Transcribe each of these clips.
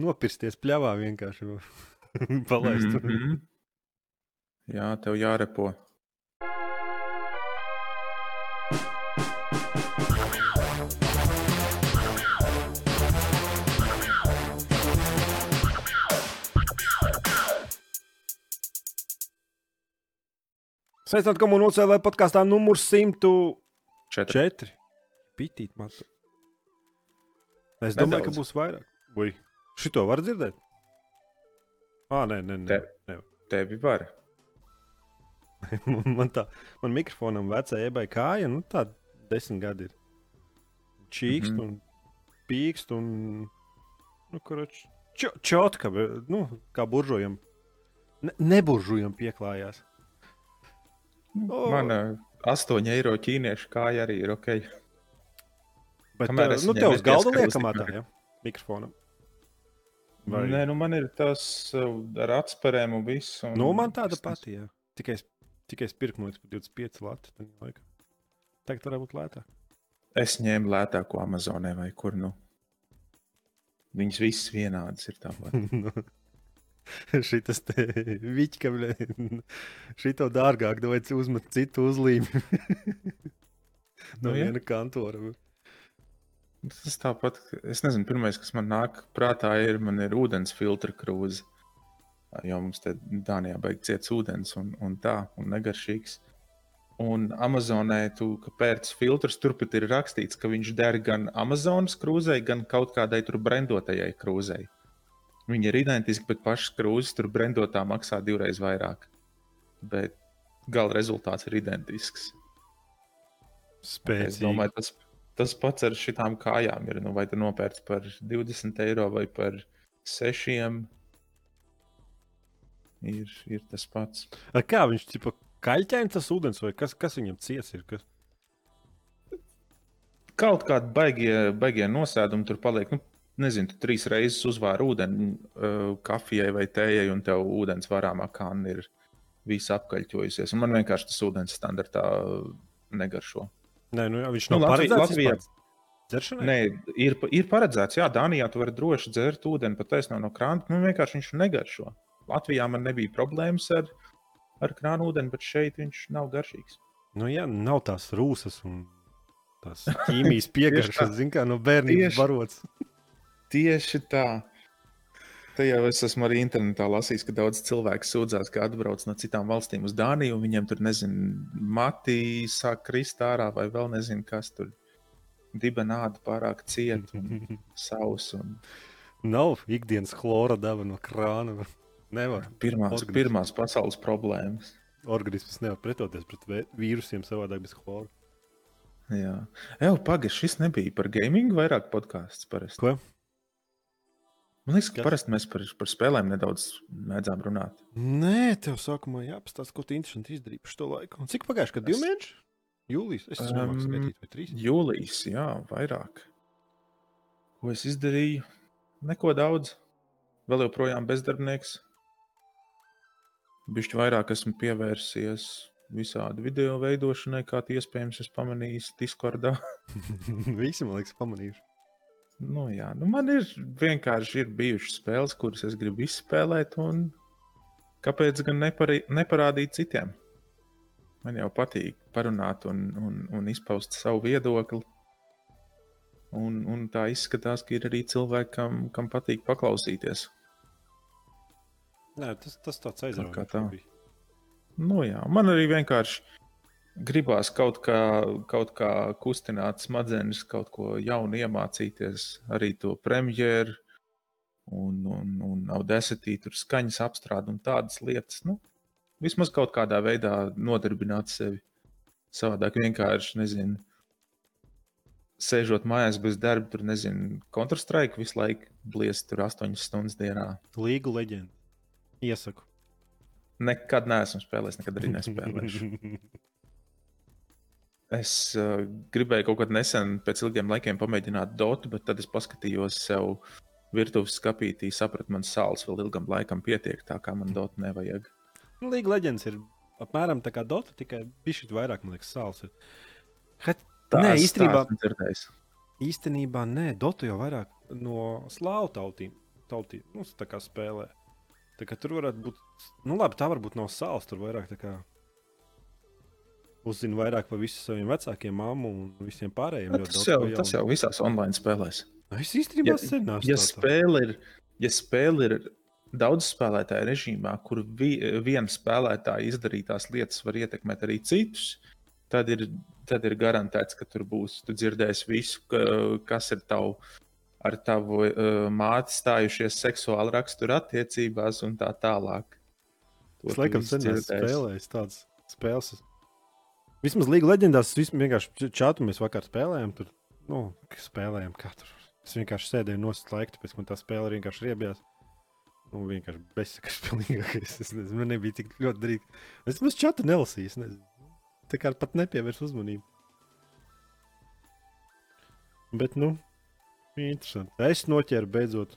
Nopirsties pļāvā vienkārši. Palaist. Mm Mhm. Jā, tev jārepo. Sveicināti komunālajā UCLV podkāstā numur 104. Četri. Pitīt, matu. Es domāju, ka Nedaudz. būs vairāk. Vai šito var dzirdēt? Ah, nē, nē, nē. Te-. Tevi var. man tā, man mikrofonam vecā ebai kāja, nu tā desmit gadi ir. Čīkst mm -hmm. un pīkst un, nu, kurš, čotka, bet, nu, kā buržojam. Ne, neburžojam pieklājās. O. Man 8 eiro ķīniešu kāja arī ir ok. Bet, Kamēr uh, nu, tev uz galda liekamā tā, ja? Mikrofonam. Vai? Nē, nu man ir tas uh, ar atspērēm un viss. Un Nu, man tāda pati, jā. Tikai es, tikai es pirku no 25 lati. Tagad varētu būt lētāk. Es ņēmu lētāko Amazonē vai kur nu. Viņas visas vienādas ir tāpat. Šitas te viķka, šito dārgāk, vajag uzmet citu uzlīmi. no Nu, viena kantora. Tas tāpat, es nezinu, pirmais, kas man nāk prātā, ir, man ir ūdens filtra krūze. Jo mums te Dānijā beigas ciets ūdens un, un tā, un negaršīgs. Un Amazonē tu ka pērc filtrus, turpat ir rakstīts, ka viņš der gan Amazonas krūzei, gan kaut kādai tur brendotajai krūzei. Viņi ir identiski, bet pašas krūzes tur brendotā maksā divreiz vairāk. Bet gala rezultāts ir identisks. Es Spēcīgi. domāju, tas, tas pats ar šitām kājām ir. Nu, vai tu nopērci par 20 eiro vai par 6? Ir, ir tas pats. Ar Kā viņš tipa kaļķēns tas ūdens, vai kas, kas viņam ciets ir? Kas? Kaut kādi baigie, baigie nosēdumi tur paliek. Nu, nezinu, tu trīs reizes uzvāri ūdeni uh, kafijai vai tējai, un tev ūdens varāmā kanna ir visa apkaļķojusies. Un man vienkārši tas ūdens standartā negaršo. Nē, nu, viņš Nu, nav Latvijā- paredzēts dzeršanai. Nē, ir, ir paredzēts, jā, Dānijā tu vari droši dzert ūdeni pat taisnām no krāna. Nu, vienkārši viņš negaršo. Latvijā man nebija problēmas ar, ar krānu ūdeni, bet šeit viņš nav garšīgs. Nu, jā, nav tās rūsas un tās ķīmijas piegaršas, tā. zin kā no bērnības Tieši- barots. Tieši tā. Te jau es esmu arī internetā lasījis, ka daudz cilvēku sūdzās, ka atbrauc no citām valstīm uz Dāniju, un viņiem tur, nezinu, matī sāk krist ārā, vai vēl nezinu, kas tur dibenāda pārāk cieta un sausa. Un Nav ikdienas chlora deva no krāna. Nevar. pirmās, Organisms. pirmās pasaules problēmas. Organisms nevar pretoties pret vīrusiem savādāk bez chlora. Jā, Evo, pagaidi, šis nebija par gaming, vairāk podkāsts. Parasti. Ko? Man liekas, ka parasti mēs par, par spēlēm nedaudz mēdzām runāt. Nē, tev sākumā jāpastāsta, ko tu interesanti izdarīji par šo laiku. Un cik pagājuši, kad Es- divi mēneši? Jūlijas, es Um, domāju, ka skaitīt, vai trīs. Jūlijas, jā, vairāk. Ko es izdarīju? Neko daudz. Vēl joprojām bezdarbnieks. Bišķi vairāk esmu pievērsies visādi video veidošanai, kā tie iespējams es pamanīju Discordā. Visi, man liekas, pamanījuši. Nu, jā, nu man ir vienkārši ir bijušas spēles, kuras es gribu izspēlēt, un kāpēc gan nepari, neparādīt citiem? Man jau patīk parunāt un, un, un izpaust savu viedokli. Un, un tā izskatās, ka ir arī cilvēki, kam, kam patīk paklausīties. Nē, tas, tas tāds aizraujošs. tā. Nu, jā, man arī vienkārši gribās kaut kā, kaut kā kustināt smadzenes, kaut ko jaunu iemācīties, arī to premjeru, un, un, un audacity, tur skaņas apstrādi un tādas lietas. Nu, vismaz kaut kādā veidā nodarbināt sevi. Savādāk vienkārši, nezinu, sēžot mājās bez darba, tur nezinu, Counter-Strike visu laiku bliest tur 8 stundas dienā. Līga leģenda. Iesaku. Nekad neesmu spēlējis, nekad arī nespēlēšu. Es uh, gribēju kaut kad nesen, pēc ilgiem laikiem, pamēģināt dotu, bet tad es paskatījos sev virtuves skapītī, sapratu, man sāls vēl ilgam laikam pietiek, tā kā man dotu nevajag. Nu, Līga leģendas ir apmēram tā kā Dota, tikai bišķi vairāk, man liekas, sāls. ir. Het, nē, īstenībā, dzirdējis. īstenībā nē, Dota jau vairāk no slāvu tautīm. tautību. Nu, tā kā spēlē. Tā kā tur varētu būt, nu labi, tā varbūt nav sāls, tur vairāk tā kā uzzina vairāk par visiem saviem vecākiem, mammu un visiem pārējiem. Bet ļoti Tas jau, tas jau visās online spēlēs. Es īstenībā Ja- sen neesmu Ja spēle ir, ja spēle ir daudz spēlētāju režīmā, kur vi, viena spēlētāja izdarītās lietas var ietekmēt arī citus, tad ir, tad ir garantēts, ka tur būs. Tu dzirdēsi visu, ka, kas ir tavu, ar tavu uh, māti stājušies seksuāli rakstura attiecībās un tā tālāk. To Es laikam sen dzirdēsi. spēlējis tādas spēles. Vismaz Līga leģendās, es vienkārši č- čatu mēs vakar spēlējām. Tur, nu, spēlējām katru. Es vienkārši sēdēju laiku, tāpēc man tā spēle vienkārši riebjās. Nu, vienkārši bezsakars pilnīgākais. Es nezinu, man nebija tik ļoti darīt. Es mums čatu nelasīju, es nezinu. Tā kā pat nepievērs uzmanību. Bet, nu, interesanti. Es noķēru beidzot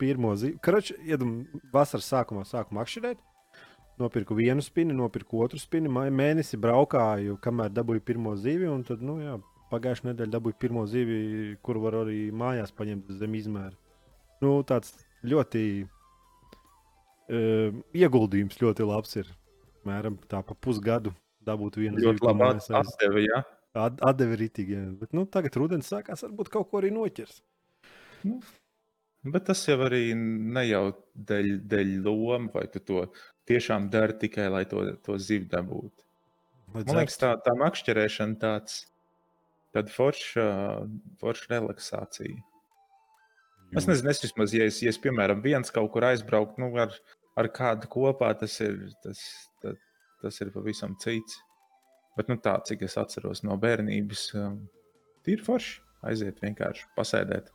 pirmo zīmi. Kračs, iedam, vasaras sākumā sāku makšķerēt. Nopirku vienu spini, nopirku otru spini. Mēnesi braukāju, kamēr dabūju pirmo zīvi. Un tad, nu, jā, pagājušajā nedēļā dabūju pirmo zīvi, kuru var arī mājās paņemt zem izmēra. Nu, tāds ļoti uh, ieguldījums ļoti labs ir. Mēram tā pa pusgadu dabūt vienu zīvi. Ļoti labi atdeva, jā. At- Atdeve ritīgi, jā. Bet, nu, tagad rudenis sākās, varbūt kaut ko arī noķers. Bet tas jau arī ne jau dēļ, dēļ loma, vai tu to tiešām dari tikai, lai to, to zivu dabūtu. Lai Man liekas, tā, tā makšķerēšana tāds, tāda forša, forša relaksācija. Es nezinu, es vismaz, ja es, ja es piemēram, viens kaut kur aizbrauktu nu, ar, ar kādu kopā, tas ir, tas, tas, tas ir pavisam cits. Bet nu, tā, cik es atceros no bērnības, um, ir forši aiziet vienkārši pasēdēt.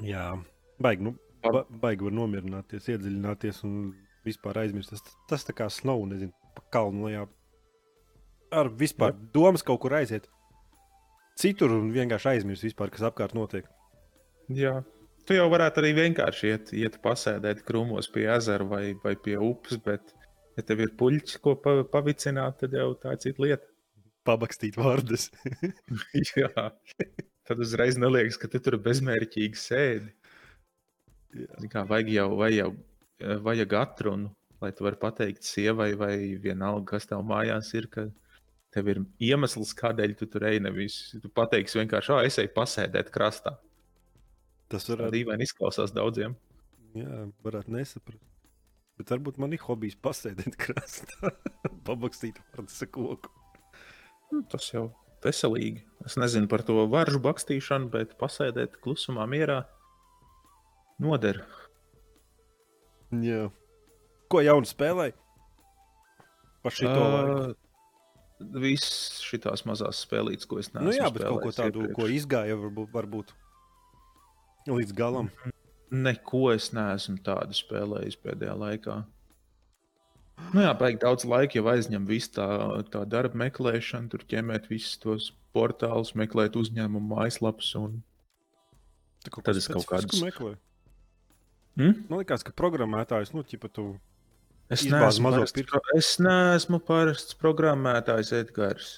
Jā, baigi, nu, ba, baigi var nomierināties, iedziļināties un vispār aizmirst. Tas, tas tā kā snow, nezinu, pa kalnu lejā. Ar vispār Jā. domas kaut kur aiziet citur un vienkārši aizmirst vispār, kas apkārt notiek. Jā. Tu jau varētu arī vienkārši iet, iet pasēdēt krūmos pie ezera vai, vai pie upes, bet, ja tev ir puļķis, ko pa, pavicināt, tad jau tā ir cita lieta. Pabakstīt vārdus. Jā. Tad uzreiz neliekas, ka tu tur bezmērķīgi sēdi. Kā, vajag jau, vajag jau vajag atrunu, lai tu varētu pateikt sievai, vai vienalga, kas tev mājās ir. Ka tev ir iemesls, kādēļ tu tur ej. Nevis tu pateiksi vienkārši, ah, es eju pasēdēt krastā. Tas Tā varētu, dīvaini izklausās daudziem. jā, varētu nesaprast. Bet varbūt man ir hobijs pasēdēt krastā, pabakstīt vārdus ar koku. Nu, Tas jau veselīgi. Es nezinu par to varžu bakstīšanu, bet pasēdēt klusumā, mierā noder. Jā. Ko jaunu spēlēji? Par šito uh, laiku. Viss šīs mazās spēlītes, ko es neesmu Nu jā, bet kaut ko tādu, iepriekš. ko izgāja, varbūt, varbūt līdz galam. Neko es neesmu tādu spēlējis pēdējā laikā. Nu jā, baigi daudz laika jau aizņem visu tā, tā darba meklēšanu, tur ķemēt visus tos portālus, meklēt uzņēmumu mājaslapus. Un... Tad es kaut kādus- meklēju. Hmm? Man liekas, ka programmētājs, nu, ķipa, tu Es, neesmu parasts, pro- es neesmu parasts programmētājs, Edgars.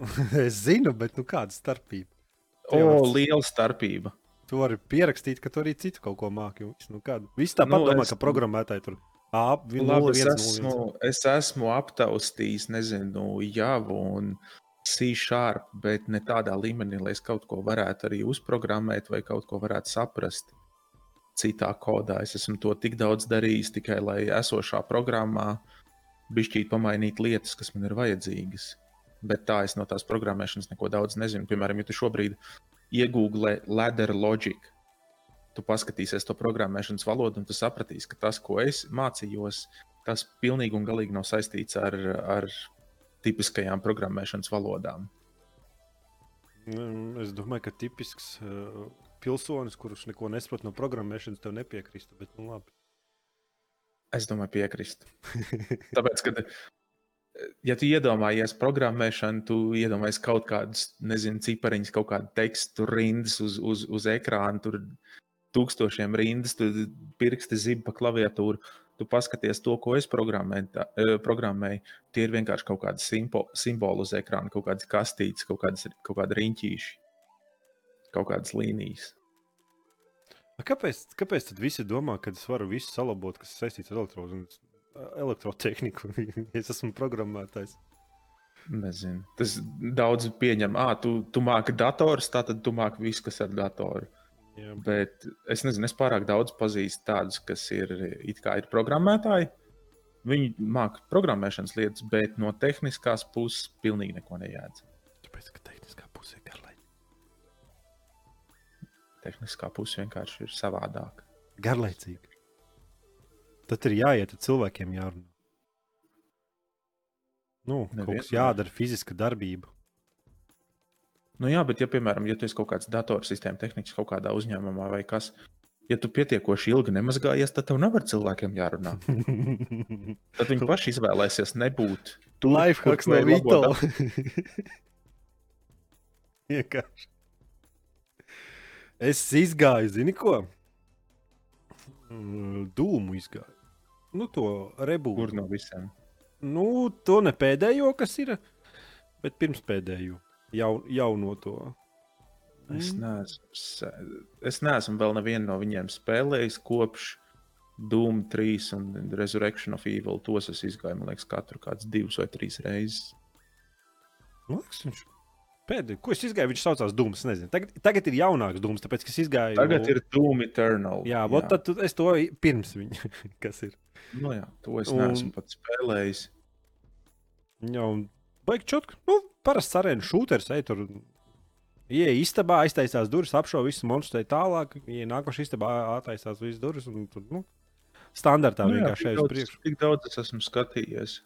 es zinu, bet nu, kāda starpība? O, Jā, bet- liela starpība. Tu vari pierakstīt, ka tu arī citu kaut ko māki. viss, Nu, kādu. Visi tāpat nu, domā, es- ka programmētāji tur ap, Labi, 0, es, 1, esmu, 0, 1. es esmu aptaustījis, nezinu, Java un C-sharp, bet ne tādā līmenī, lai es kaut ko varētu arī uzprogrammēt vai kaut ko varētu saprast citā kodā. Es esmu to tik daudz darījis tikai, lai esošā programmā bišķīt pamainītu lietas, kas man ir vajadzīgas. Bet tā es no tās programmēšanas neko daudz nezinu. Piemēram, ja tu šobrīd iegūlē ladder logic, tu paskatīsies to programmēšanas valodu, un tu sapratīsi, ka tas, ko es mācījos, tas pilnīgi un galīgi nav saistīts ar, ar tipiskajām programmēšanas valodām. Mm, Es domāju, ka tipisks uh, pilsonis, kurš neko nesaprot no programmēšanas, tev nepiekrīst. Bet, nu, labi. Es domāju, piekrist. Tāpēc, kad ja tu iedomājies programmēšanu, tu iedomājies kaut kādus, nezinu, cipariņus, kaut kādu tekstu rindas uz, uz, uz ekrāna, tur tūkstošiem rindas, tu pirksti zibi pa klaviatūru. Tu paskaties to, ko es programmēju, eh, programmēju. Tie ir vienkārši kaut kādi simpo- simboli uz ekrāna, kaut kādas kastītes, kaut, kādas, kaut kādi riņķīši, kaut kādas līnijas. Kāpēc, kāpēc tad visi domā, ka es varu visu salabot, kas saistīts ar elektro, elektrotehniku? es esmu programmētājs. Nezinu. Tas daudz pieņem, ah, tu, tu māki dators, tātad tu māki visu, kas ar datoru. Jā. Bet es nezinu, es pārāk daudz pazīstu tādus, kas ir, it kā ir programmētāji. Viņi māca programmēšanas lietas, bet no tehniskās puses pilnīgi neko nejēdz. Tāpēc, ka tehniskā pusē ir garlaicīga. Tehniskā puse vienkārši ir savādāka. Garlaicīga. Tad ir jāiet ar cilvēkiem jārunā. Nu, kaut Nevienmēr. kas jādara, fiziska darbība. Nu, jā, bet, ja, piemēram, ja tu esi kaut kāds datorsistēma tehnikas kaut kādā uzņēmumā vai kas, ja tu pietiekoši ilgi nemazgājies, tad tev nav ar cilvēkiem jārunā. Tad viņi paši izvēlēsies nebūt. tur, Lifehacks kur no tu Vito. Vienkārši. Es izgāju, zini ko? Mm, Dūmu izgāju. Nu, to rebūtu. Kur no visiem? Nu, to ne pēdējo, kas ir, bet pirms pēdējo. Jau, jauno to. Es Mm. neesmu, es neesmu vēl nevienu no viņiem spēlējis kopš Doom 3 un Resurrection of Evil. Tos es izgāju, man liekas, katru kāds divus vai trīs reizes. Liekas, viņš pēdējo, ko es izgāju, viņš saucās. Nezinu. Tagad, tagad ir jaunāks Dūms, tāpēc, ka es izgāju. Tagad ir Doom Eternal. Jā, jā. tad es to pirms viņa, kas ir. Nu, jā, to es Un- neesmu pat spēlējis. Jā, un baigi čutku. Nu, parasts arēnu šūters, ej tur. Ieja istabā, aiztaisās durvis, apšauba visu monstru, ej tālāk. Ieja nākošais istabā, attaisās visas durvis. Un, tur, nu, standartā Nu, vienkārši šeit uz priekšu. Tik daudz es esmu skatījies.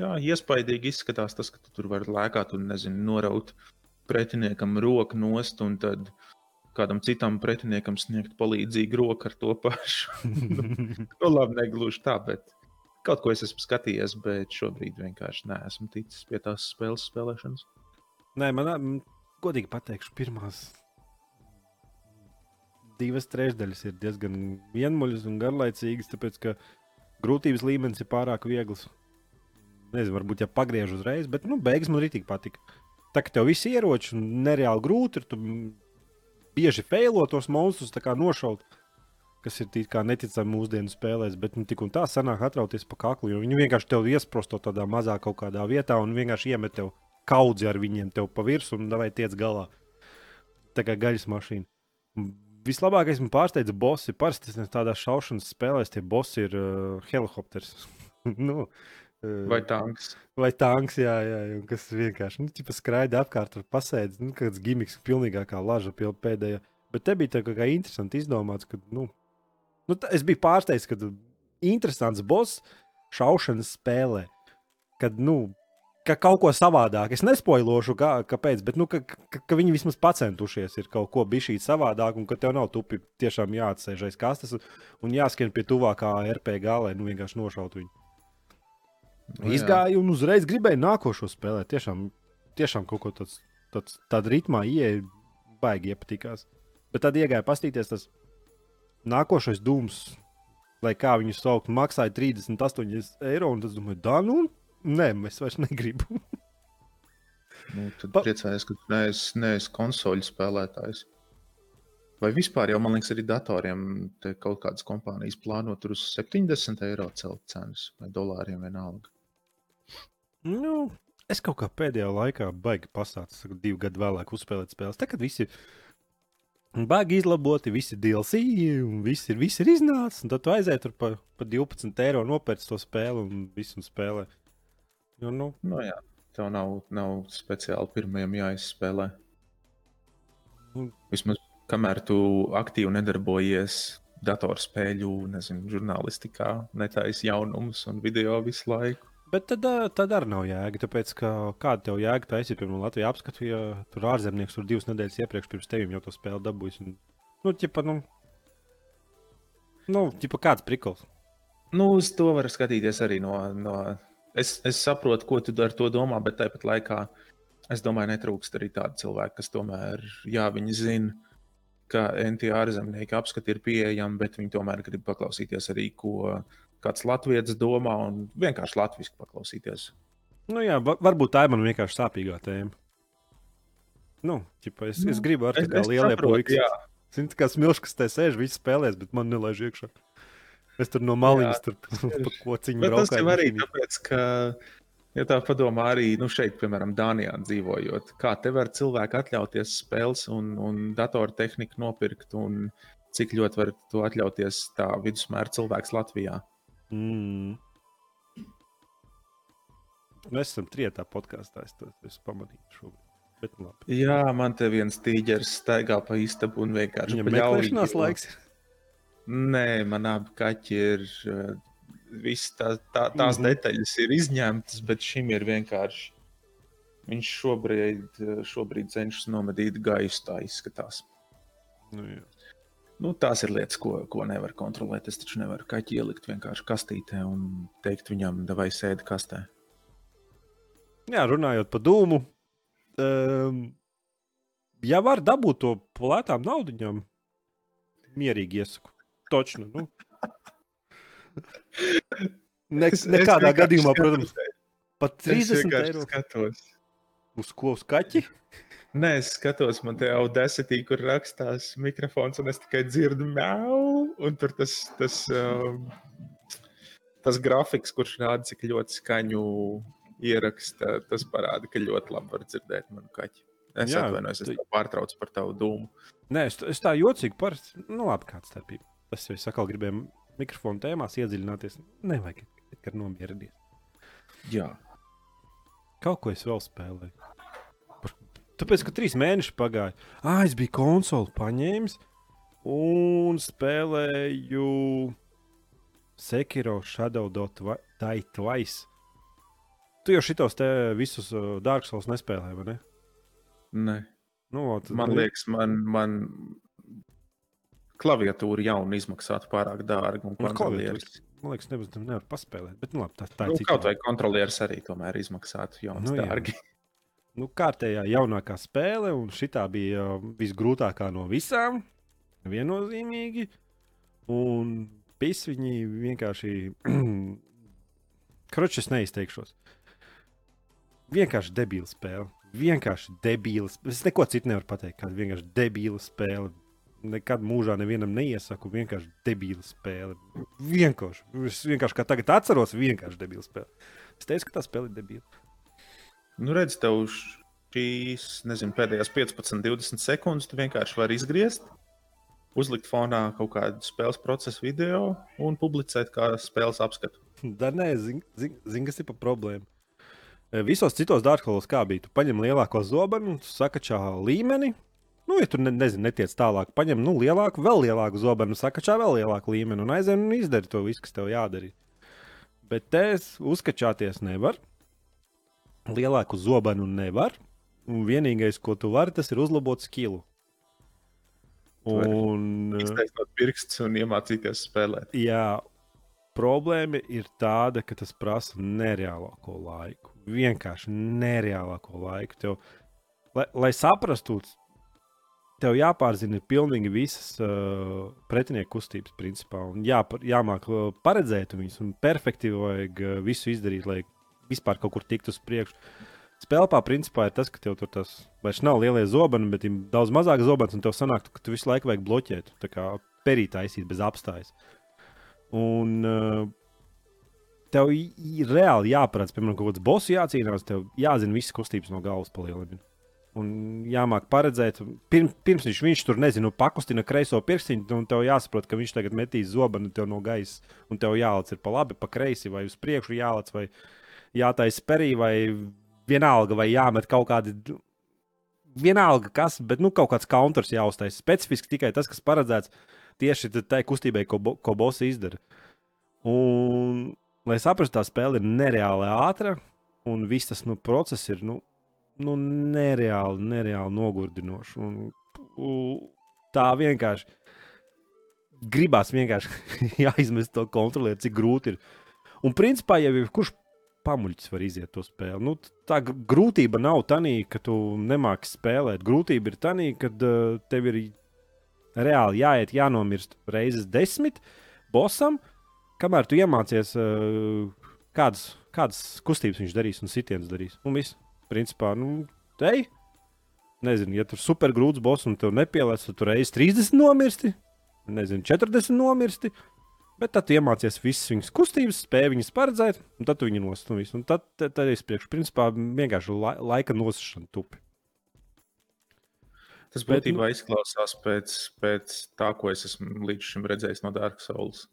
Jā, iespaidīgi izskatās tas, ka tu tur vari lēkāt un, nezinu, noraut pretiniekam roku nost un tad kādam citam pretiniekam sniegt palīdzīgu roku ar to pašu. nu, labi, negluži tā, bet kaut ko es esmu skatījies, bet šobrīd vienkārši neesmu ticis pie tās spēles spēlēšanas. Nē, man godīgi pateikšu, pirmās divas trešdaļas ir diezgan vienmuļas un garlaicīgas, tāpēc ka grūtības līmenis ir pārāk viegls. Nezinu, varbūt ja pagriež uzreiz, bet nu, beigas man arī tik patika. Tā kā tev viss ieroči un nereāli grūti ir, tu bieži feilo tos monstrus nošaut. Kas ir tik neticami mūsdienu spēlēs, bet nu, tik un tā sanāk atrauties pa kaklu. jo Viņi vienkārši tev iesprosto tādā mazā kaut kādā vietā un vienkārši iemet tev kaudzi ar viņiem tev pa virsmu un vai tiec galā. Tā kā gaļas mašīna. Vislabākais man pārsteidza bosi. Parasti tādās šaušanas spēlēs tie bosi ir uh, helikopters. nu, uh, Vai tanks? vai tanks, jā, jā, jā, un kas vienkārši nu, skraida apkārt, tur pasēdz. Nu, kāds gimiks, pilnīgākā laža pēdējā. Bet te bija tā kā interesanti izdomāts, ka, nu, nu, tā, es biju pārsteigts, ka interesants boss šaušanas spēlē. Kad, nu, ka kaut ko savādāk. Es nespoilošu, kā, kāpēc, bet nu, ka, ka, ka viņi vismaz pacentušies ir kaut ko bišķīt savādāk, un ka tev nav tupi tiešām jāatsēž aiz kastes un jāskrien pie tuvākā RPG, lai nu vienkārši nošautu viņu. Nu, jā. Izgāju un uzreiz gribēju nākošo spēlēt. Tiešām, tiešām kaut ko tāds, tāds tādā ritmā ieeja, baigi iepatikās. Bet tad iegāja pastīties, tas nākošais dūms, lai kā viņu sauc, maksāja 38 eiro. Un tas domāju, da, nu, nē, es vairs negribu. Nu, tad Pa- priecājos, ka tu neesi, neesi konsoļu spēlētājs. Vai vispār jau, man liekas, arī datoriem te kaut kādas kompānijas plāno tur uz 70 eiro celt cenas vai dolāriem vienalga. nu, es kaut kā pēdējā laikā baigi pastāstīju, divu gadu vēlāk uzspēlēt spēles. Tagad visi baigi izlaboti, visi DLC, un viss ir, viss ir iznācis. un Tad tu aizēji tur par pa 12 eiro nopērci to spēli un visu spēlē. Jo, nu, Nu, jā, tev nav, nav speciāli pirmajam jāizspēlē. Nu. Vismaz kamēr tu aktīvi nedarbojies datorspēļu, nezinu, žurnālistikā, netaisi jaunumus un video visu laiku. Bet tad, tad arī nav jēga. Tāpēc, ka kāda tev jēga taisīt, piemēram, Latvijā apskatu, ja tur ārzemnieks tur divas nedēļas iepriekš pirms tevim jau to spēli dabūjis. Un, nu, ķipa, nu, nu, ķipa, kāds prikls. Nu, uz to var skatīties arī no. no es, es saprotu, ko tu ar to domā, bet tāpat laikā es domāju, netrūkst arī tādu cilvēku, kas tomēr, jā, viņi zina, ka NTR ārzemnieki apskati ir pieejami, bet viņi tomēr grib paklausīties arī, ko kāds latviečs domā un vienkārši latviešu paklausīties. Nu, jā, va- varbūt tā ir man vienkārši sāpīgā tēma. Nu, ķipa, es, es gribu ar tādu lielu puiku. Zini, kā smilšs, kas te sēž, viss spēlēs, bet man nelaiž iekšā. Es tur no maliņas tur pa kociņu Bet tas jau arī tāpēc, ka, ja tā padomā, arī nu, šeit, piemēram, Dānijā dzīvojot, kā te var cilvēki atļauties spēles un, un datortehniku nopirkt, un cik ļoti var to atļauties tā vidusmēra cilvēks Latvijā. Mm. Mēs esam trietā podkāstā. Es to es pamanīju šobrīd. Bet, nu, labi. Jā, man te viens tīģeris staigā pa istabu un vienkārši Viņam meklēšanās laiks. Nē, man abi kaķi ir. eh, Viss tā, tā, tās mm -hmm. detaļas ir izņemtas, bet šim ir vienkārši. Viņš šobrīd, eh, šobrīd cenšas nomedīt gaisu, tā izskatās. Nu, jā. Nu, tās ir lietas, ko, ko nevar kontrolēt. Es taču nevaru kaķi ielikt vienkārši kastītē un teikt viņam, vai sēdi kastē. jā, runājot par dūmu. Um, ja var dabūt to lētām naudaiņām, mierīgi iesaku. Točnu. Nu. Ne, Es- es nekādā vienkārši gadījumā, skatos. protams, pat Es 30 vienkārši eiro skatos. uz ko uz kaķi. Nē, es skatos, man te jau desmitī, kur rakstās mikrofons, un es tikai dzirdu mēlu. Un tur tas, tas, um, tas grafiks, kurš rāda, cik ļoti skaņu ieraksta, tas parāda, ka ļoti labi var dzirdēt manu kaķi. Es Jā, atvainojos, es tu- pārtraucu par tavu dūmu. Nē, es, es tā jocīgi parasti. Nu, labi, kāds starpība. Tas jau es atkal gribēju mikrofonu tēmās iedziļināties. Nevajag, kad nomierinies. Jā, Kaut ko es vēl spēlēju. Tāpēc, ka trīs mēneši pagāja. Ah, es biju konsoli paņēmis un spēlēju Sekiro Shadow Die Twice. Tu jau šitos te visus uh, Dark Souls nespēlēji, vai ne? Nē. Nu, tad, man liekas, man, man klaviatūra jauna izmaksātu pārāk dārgi. Un Nu, kontrolieris. man liekas, nebūs nevar paspēlēt. Bet, nu, labi, tā, tā Nu, ir cita kaut vai kontrolieris arī tomēr izmaksātu jaunas Nu, nu, jā. nu, kārtējā jaunākā spēle, un šī bija uh, visgrūtākā no visām. Viennozīmīgi. Un pis viņi vienkārši. Kroķis, neizteikšos. Vienkārši debila spēle. Vienkārši debila. spēle. Es neko citu nevaru pateikt. Kāda vienkārši debila spēle. Nekad mūžā nevienam neiesaku. Vienkārši debila spēle. Vienkārši. Es vienkārši kā tagad atceros, vienkārši debila spēle. Es teicu, ka tā spēle ir debila. Nu, redz, tev šīs nezinu, pēdējās 15, 20 sekundes tu vienkārši vari izgriezt, uzlikt fonā kaut kādu spēles procesu video un publicēt kā spēles apskatu. Da, nē, zini, zin, zin, kas ir pa problēmu. E, Visos citos dārkos kā bija. Tu paņem lielāko zobenu, sakačā līmeni. Nu, ja tur ne, nezinu, netiec tālāk, paņem nu, lielāku, vēl lielāku zobenu, sakačā vēl lielāku līmeni un aizvien un izdari to visu, kas tev jādara. Bet te es uzkačāties nevar. Lielāku zobenu nevar. Un vienīgais, ko tu vari, tas ir uzlabot skilu. Un, e, Iztaisnot pirkstus un iemācīties spēlēt. Jā, problēma ir tāda, ka tas prasa nereālāko laiku. Vienkārši nereālāko laiku. Tev, lai, lai saprastu, tev jāpārzina pilnīgi visas uh, pretinieku kustības, principā. Un jāpar, jāmāk uh, paredzēt viņus, un perfekti vajag visu izdarīt, lai vispār kaut kur tiktu uz priekšu. Spēlpā principā ir tas, ka tev tur tas vairs nav lielie zobeni, bet ir daudz mazāk zobens, un tev sanāk, ka tu visu laiku vajag bloķēt, tā kā perīt taisīt bez apstājas. Un uh, tev i- i- reāli jāparāda, piemēram, kaut kāds boss jācīnās, tev jāzina visas kustības no galvas palielināt. Un jāmāk paredzēt, pirms, pirms viņš, viņš tur nezinu, pakustina kreiso pirkstiņu, un tev jāsaprot, ka viņš tagad metīs zobenu no gaisa, un tev jālec ir pa labi, pa kreisi, vai uz priekšu jālec, vai jātaisa perī, vai vienalga, vai jāmet kaut kādi. Vienalga, kas, bet nu, kaut kāds counters jāuztais. Specifiski tikai tas, kas paredzēts tieši tai kustībai, ko, bo- ko boss izdara. Un, lai saprastu, tā spēle ir nereāli ātra, un viss tas nu, process ir nu, nu, nereāli, nereāli nogurdinošs. Un, u, tā vienkārši gribās vienkārši jāizmest to kontrolēt, cik grūti ir. Un principā ir kurš pamuļķis var iziet to spēli. Nu, tā gr- grūtība nav tā, ka tu nemāki spēlēt. Grūtība ir tā, ka uh, tev ir reāli jāiet, jānomirst reizes desmit bosam, kamēr tu iemācies, uh, kādas, kādas kustības viņš darīs un sitienas darīs. Un viss, principā, nu, te nezinu, ja tur ir supergrūts boss un tev nepielādes, tad tur reizes 30 nomirsti, nezinu, 40 nomirsti. Bet tad iemācies visas viņas kustības, spēj viņas paredzēt, un tad tu viņu nostūmīs. Un tad, tad, tad es priekšu, principā, vienkārši la, laika nosacīšana tupi. Tas Bet, būtībā nu... izklausās pēc, pēc tā, ko es esmu līdz šim redzējis no Dark Souls.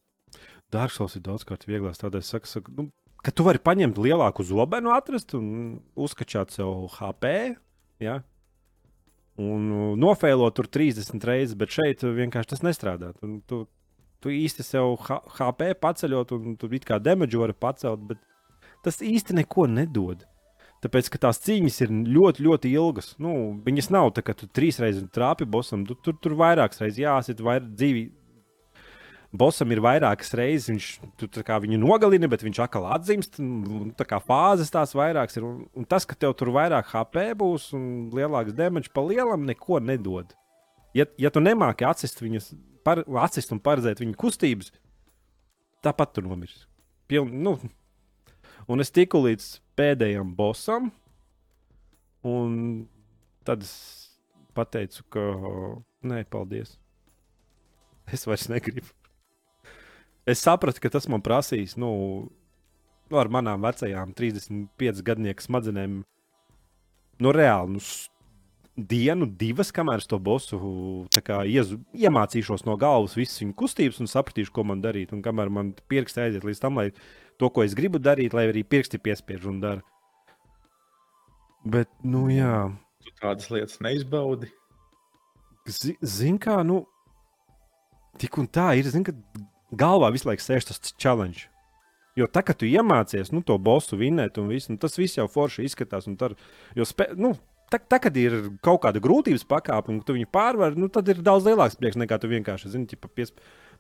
Dark Souls ir daudzkārt vieglāk. Tādēļ es saku, saku nu, ka tu vari paņemt lielāku zobenu, atrast un uzkačāt sev HP. Ja? Un uh, nofēlot tur 30 reizes, bet šeit vienkārši tas nestrādā. Tu, tu, tu īsti sev HP paceļot, un tu it kā demaģi vari pacelt, bet tas īsti neko nedod. Tāpēc, ka tās cīņas ir ļoti, ļoti ilgas. Nu, viņas nav tā, ka tu trīs reizes trāpi bosam, tu, tur, tur vairākas reizes jāsit, vai dzīvi. Bosam ir vairākas reizes, viņš tu, viņu nogalina, bet viņš atkal atzīst. Tā kā fāzes tās vairākas ir. Un, un tas, ka tev tur vairāk HP būs un lielāks damage pa lielam, neko nedod. Ja, ja tu nemāki atsist, viņas, par, atsist un paredzēt viņu kustības, tāpat tu nomirsi. Piln, nu, un es tiku līdz pēdējam bosam. Un tad es pateicu, ka nē, paldies. Es vairs negribu. Es sapratu, ka tas man prasīs, nu, nu ar manām vecajām 35 gadnieku smadzenēm, nu, reāli, nu, dienu, divas, kamēr es to bosu kā, iezu, iemācīšos no galvas visas viņa kustības un sapratīšu, ko man darīt. Un kamēr man pirksti aiziet līdz tam, lai to, ko es gribu darīt, lai arī pirksti piespiež un dara. Bet, nu, jā. Tu tādas lietas neizbaudi. Zini, kā, nu, tik un tā ir. Zini, ka galvā visu laiku sēž tas challenge. Jo tā, ka tu iemācies nu, to bosu vinēt, un visu, nu, tas viss jau forši izskatās. Tar, jo, spē, nu, tā, tā, kad ir kaut kāda grūtības pakāpe, un tu viņu pārvari, nu, tad ir daudz lielāks prieks nekā tu vienkārši zini, ka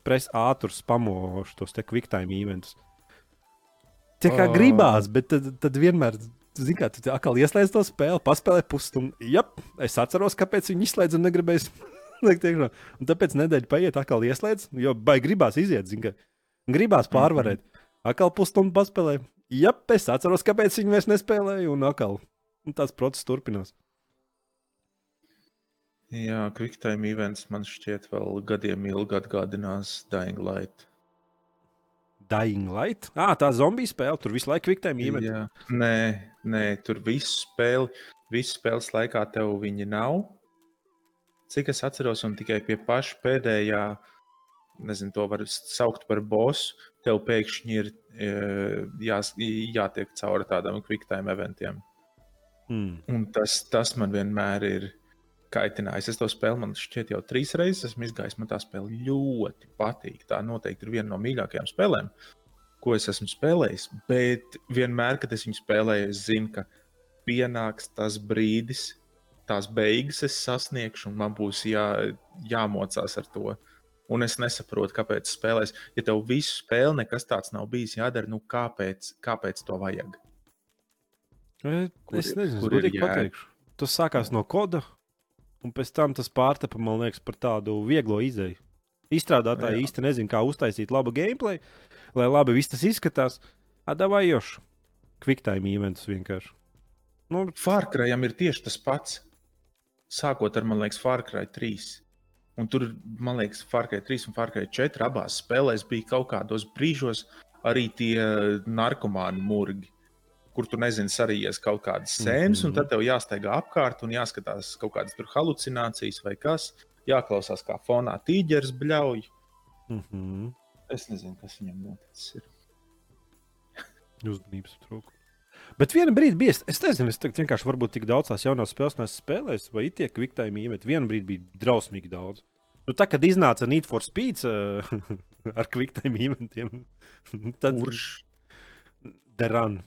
pres ātri spamo šos te quick time eventus. Tā kā oh. gribās, bet tad, tad vienmēr, zini, kā tu atkal ieslēdz to spēli, paspēlē pusstundu. Jā, es atceros, kāpēc viņi izslēdz un negribēs. un tāpēc nedēļa paiet, atkal ieslēdz, jo baigi gribās iziet, zini, ka gribās pārvarēt. Mm -hmm. Atkal pusstundu paspēlē. Jā, es atceros, kāpēc viņi vairs nespēlēja, un atkal un tāds process turpinās. Jā, QuickTime events man šķiet vēl gadiem ilgi atgādinās Dying Light. Dying Light. Ah, tā zombiju spēle. Tur visu laiku kviktēm īstenībā. Jā, nē, nē, tur visu spēli, visu spēles laikā tev viņi nav. Cik es atceros, un tikai pie paša pēdējā, nezinu, to var saukt par bosu, tev pēkšņi ir e, jā, jātiek cauri tādam kviktēm eventiem. Un tas, tas man vienmēr ir kaitinājis. Es to spēli man šķiet jau trīs reizes esmu izgājis. Man tā spēle ļoti patīk. Tā noteikti ir viena no mīļākajām spēlēm, ko es esmu spēlējis. Bet vienmēr, kad es viņu spēlēju, es zinu, ka pienāks tas brīdis, tās beigas es sasniegšu, un man būs jā, jāmocās ar to. Un es nesaprotu, kāpēc spēlēs. Ja tev visu spēli nekas tāds nav bijis jādara, nu kāpēc, kāpēc to vajag? Es kur, nezinu, kur ir pateikšu. Tas sākās no koda, Un pēc tam tas pārtapa, man liekas, par tādu vieglo izēju. Izstrādātāji īsti nezina, kā uztaisīt labu gameplay, lai labi viss tas izskatās. Adavajoši. Quicktime events vienkārši. Nu, Fārkrājam ir tieši tas pats. Sākot ar, man liekas, Fārkrāj 3. Un tur, man liekas, Fārkrāj 3 un Fārkrāj 4 abās spēlēs bija kaut kādos brīžos arī tie narkomāni murgi kur tu nezini, sarījies kaut kādas sēnes, mm -hmm. un tad tev jāsteigā apkārt un jāskatās kaut kādas tur halucinācijas vai kas. Jāklausās, kā fonā tīģeris bļauj. Mm -hmm. Es nezinu, kas viņam noticis. Uzmanības trūkums. Bet vienā brīdī bija, es nezinu, es vienkārši varbūt tik daudz tās jaunās spēles neesmu spēlējis, vai tie kviktājumi iemet. Vienā brīdī bija drausmīgi daudz. Nu, tā, kad iznāca Need for Speed uh, ar kviktājiem eventiem, tad kurš derāna.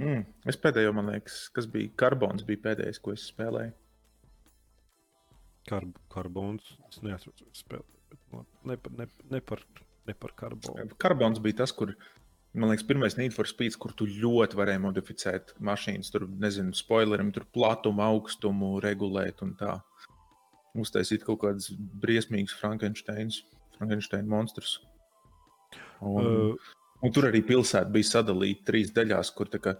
Mm, es pēdējo, man liekas, kas bija karbons, bija pēdējais, ko es spēlēju. Karb karbons. Es neatceros, kas spēlēju. Ne, ne, ne, par, ne par karbonu. Karbons bija tas, kur, man liekas, pirmais Need for Speed, kur tu ļoti varēji modificēt mašīnas. Tur, nezinu, spoilerim, tur platumu, augstumu regulēt un tā. Uztaisīt kaut kādus briesmīgus Frankensteins, Frankensteina monstrus. Un, uh, Un tur arī pilsēta bija sadalīta trīs daļās, kur kā,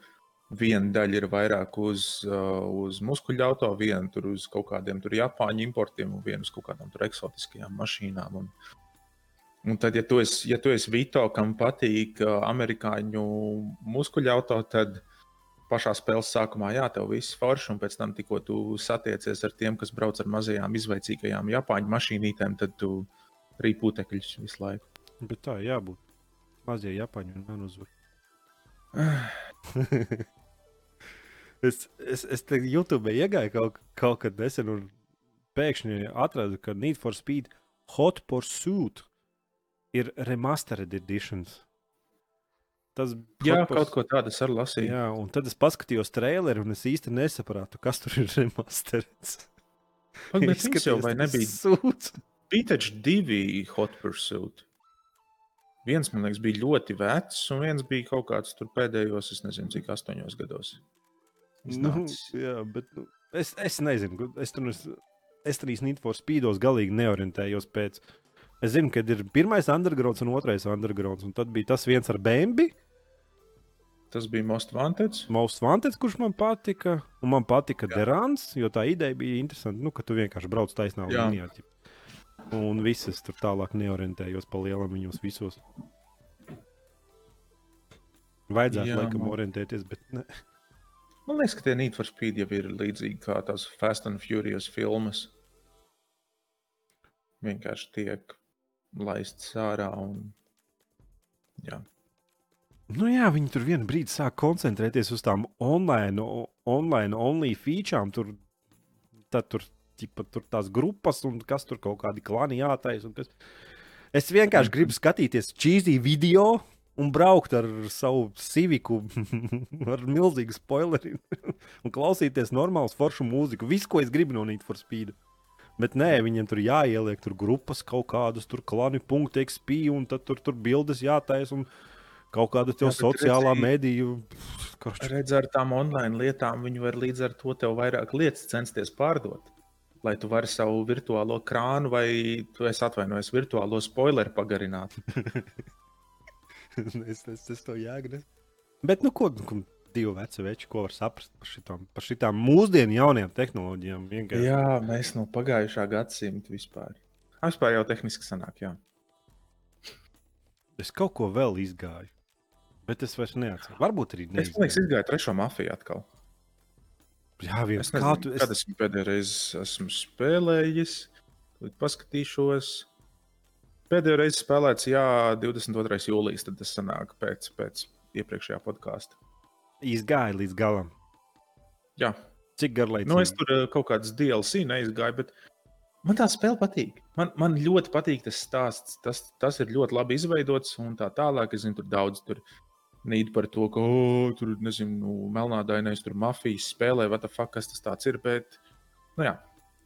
viena daļa ir vairāk uz, uh, uz muskuļu auto, viena tur uz kaut kādiem Japāņu importiem un viena uz kaut kādām eksotiskajām mašīnām. Un, un tad, ja tu esi, ja tu esi Vito, kam patīk uh, amerikāņu muskuļu auto, tad pašā spēles sākumā, jā, tev viss forši, un pēc tam, tikko tu satiecies ar tiem, kas brauc ar mazajām izvaicīgajām Japāņu mašīnītēm, tad tu rīpūtekļus visu laiku. Bet tā jābūt. Mazie Japāņi vienmēr uzvar. es, es, es te YouTube iegāju kaut, kaut kad nesen un pēkšņi atradu, ka Need for Speed Hot Pursuit ir remastered editions. Tas Jā, Hot kaut ko tādu es arī lasīju. Jā, un tad es paskatījos traileri, un es īsti nesapratu, kas tur ir remastereds. Pag, bet viņš jau vai nebija? Sūds. Bija taču divi Hot Pursuit. Viens, man liekas, bija ļoti vecs, un viens bija kaut kāds tur pēdējos, es nezinu, cik astoņos gados. Nu, jā, bet nu, es, es nezinu, es tur es, es tur īstenībā for spīdos galīgi neorientējos pēc. Es zinu, ka ir pirmais undergrounds un otrais undergrounds, un tad bija tas viens ar Bambi, Tas bija Most Wanted. Most Wanted, kurš man patika, un man patika Jā. Derans, jo tā ideja bija interesanta, nu, ka tu vienkārši brauc taisnā Jā. līnijā. ķip. Un visas tur tālāk neorientējos pa lielam viņos visos. Vajadzētu Jā, laikam man- orientēties, bet ne. Man liekas, ka tie Need for Speed jau ir līdzīgi kā tās Fast and Furious filmas. Vienkārši tiek laists ārā un. Jā, Nu jā, viņi tur vienā brīdī sāk koncentrēties uz tām online, online only featurām. Tur, tad tur, ķipa, tur tās grupas un kas tur kaut kādi klani jātaisa. kas- Es vienkārši gribu skatīties cheesy video un braukt ar savu civiku ar milzīgu spoileriem un klausīties normālu foršu mūziku. Visu, ko es gribu no Need for Speed. Bet nē, viņiem tur jāieliek tur grupas kaut kādas, tur klani, punkti, XP, un tad tur, tur bildes jātaisa. Un kaut kāda tev Jā, sociālā. Korč, redz, ar tām online lietām viņi var līdz ar to tev vairāk lietas censties pārdot. Lai tu vari savu virtuālo krānu vai, tu esi atvainojis, virtuālo spoileru pagarināt. es, es, es to jēgu. Bet, nu, ko nu, ko divi veci veči, ko var saprast par šitām, par šitām mūsdienu jaunajām tehnoloģijām? Vienkārši. Jā, mēs no pagājušā gadsimta vispār. Vispār jau tehniski sanāk, jā. Es kaut ko vēl izgāju, bet es vairs neatceros. Varbūt arī Es domāju, ka neizgāju. izgāju trešo mafiju atkal. Jā, viens Es nezinu, tu kad esmu pēdējo reizi esmu spēlējis. Tad paskatīšos. Pēdējo reizi spēlēts, jā, 22. jūlijas. Tad tas sanāk pēc, pēc iepriekšējā podkāsta. Izgāju līdz galam. Jā, Cik garlaicīgi? nu, es tur eh, kaut kādas DLC neizgāju, bet man tā spēle patīk. Man, man ļoti patīk tas stāsts. Tas, tas ir ļoti labi izveidots un tā tālāk. Es zinu, tur daudz tur nīd par to, ka oh, tur, nezinu, nu, melnādainais tur mafijas spēlē, vai fuck, kas tas tāds ir. Bet, nu jā,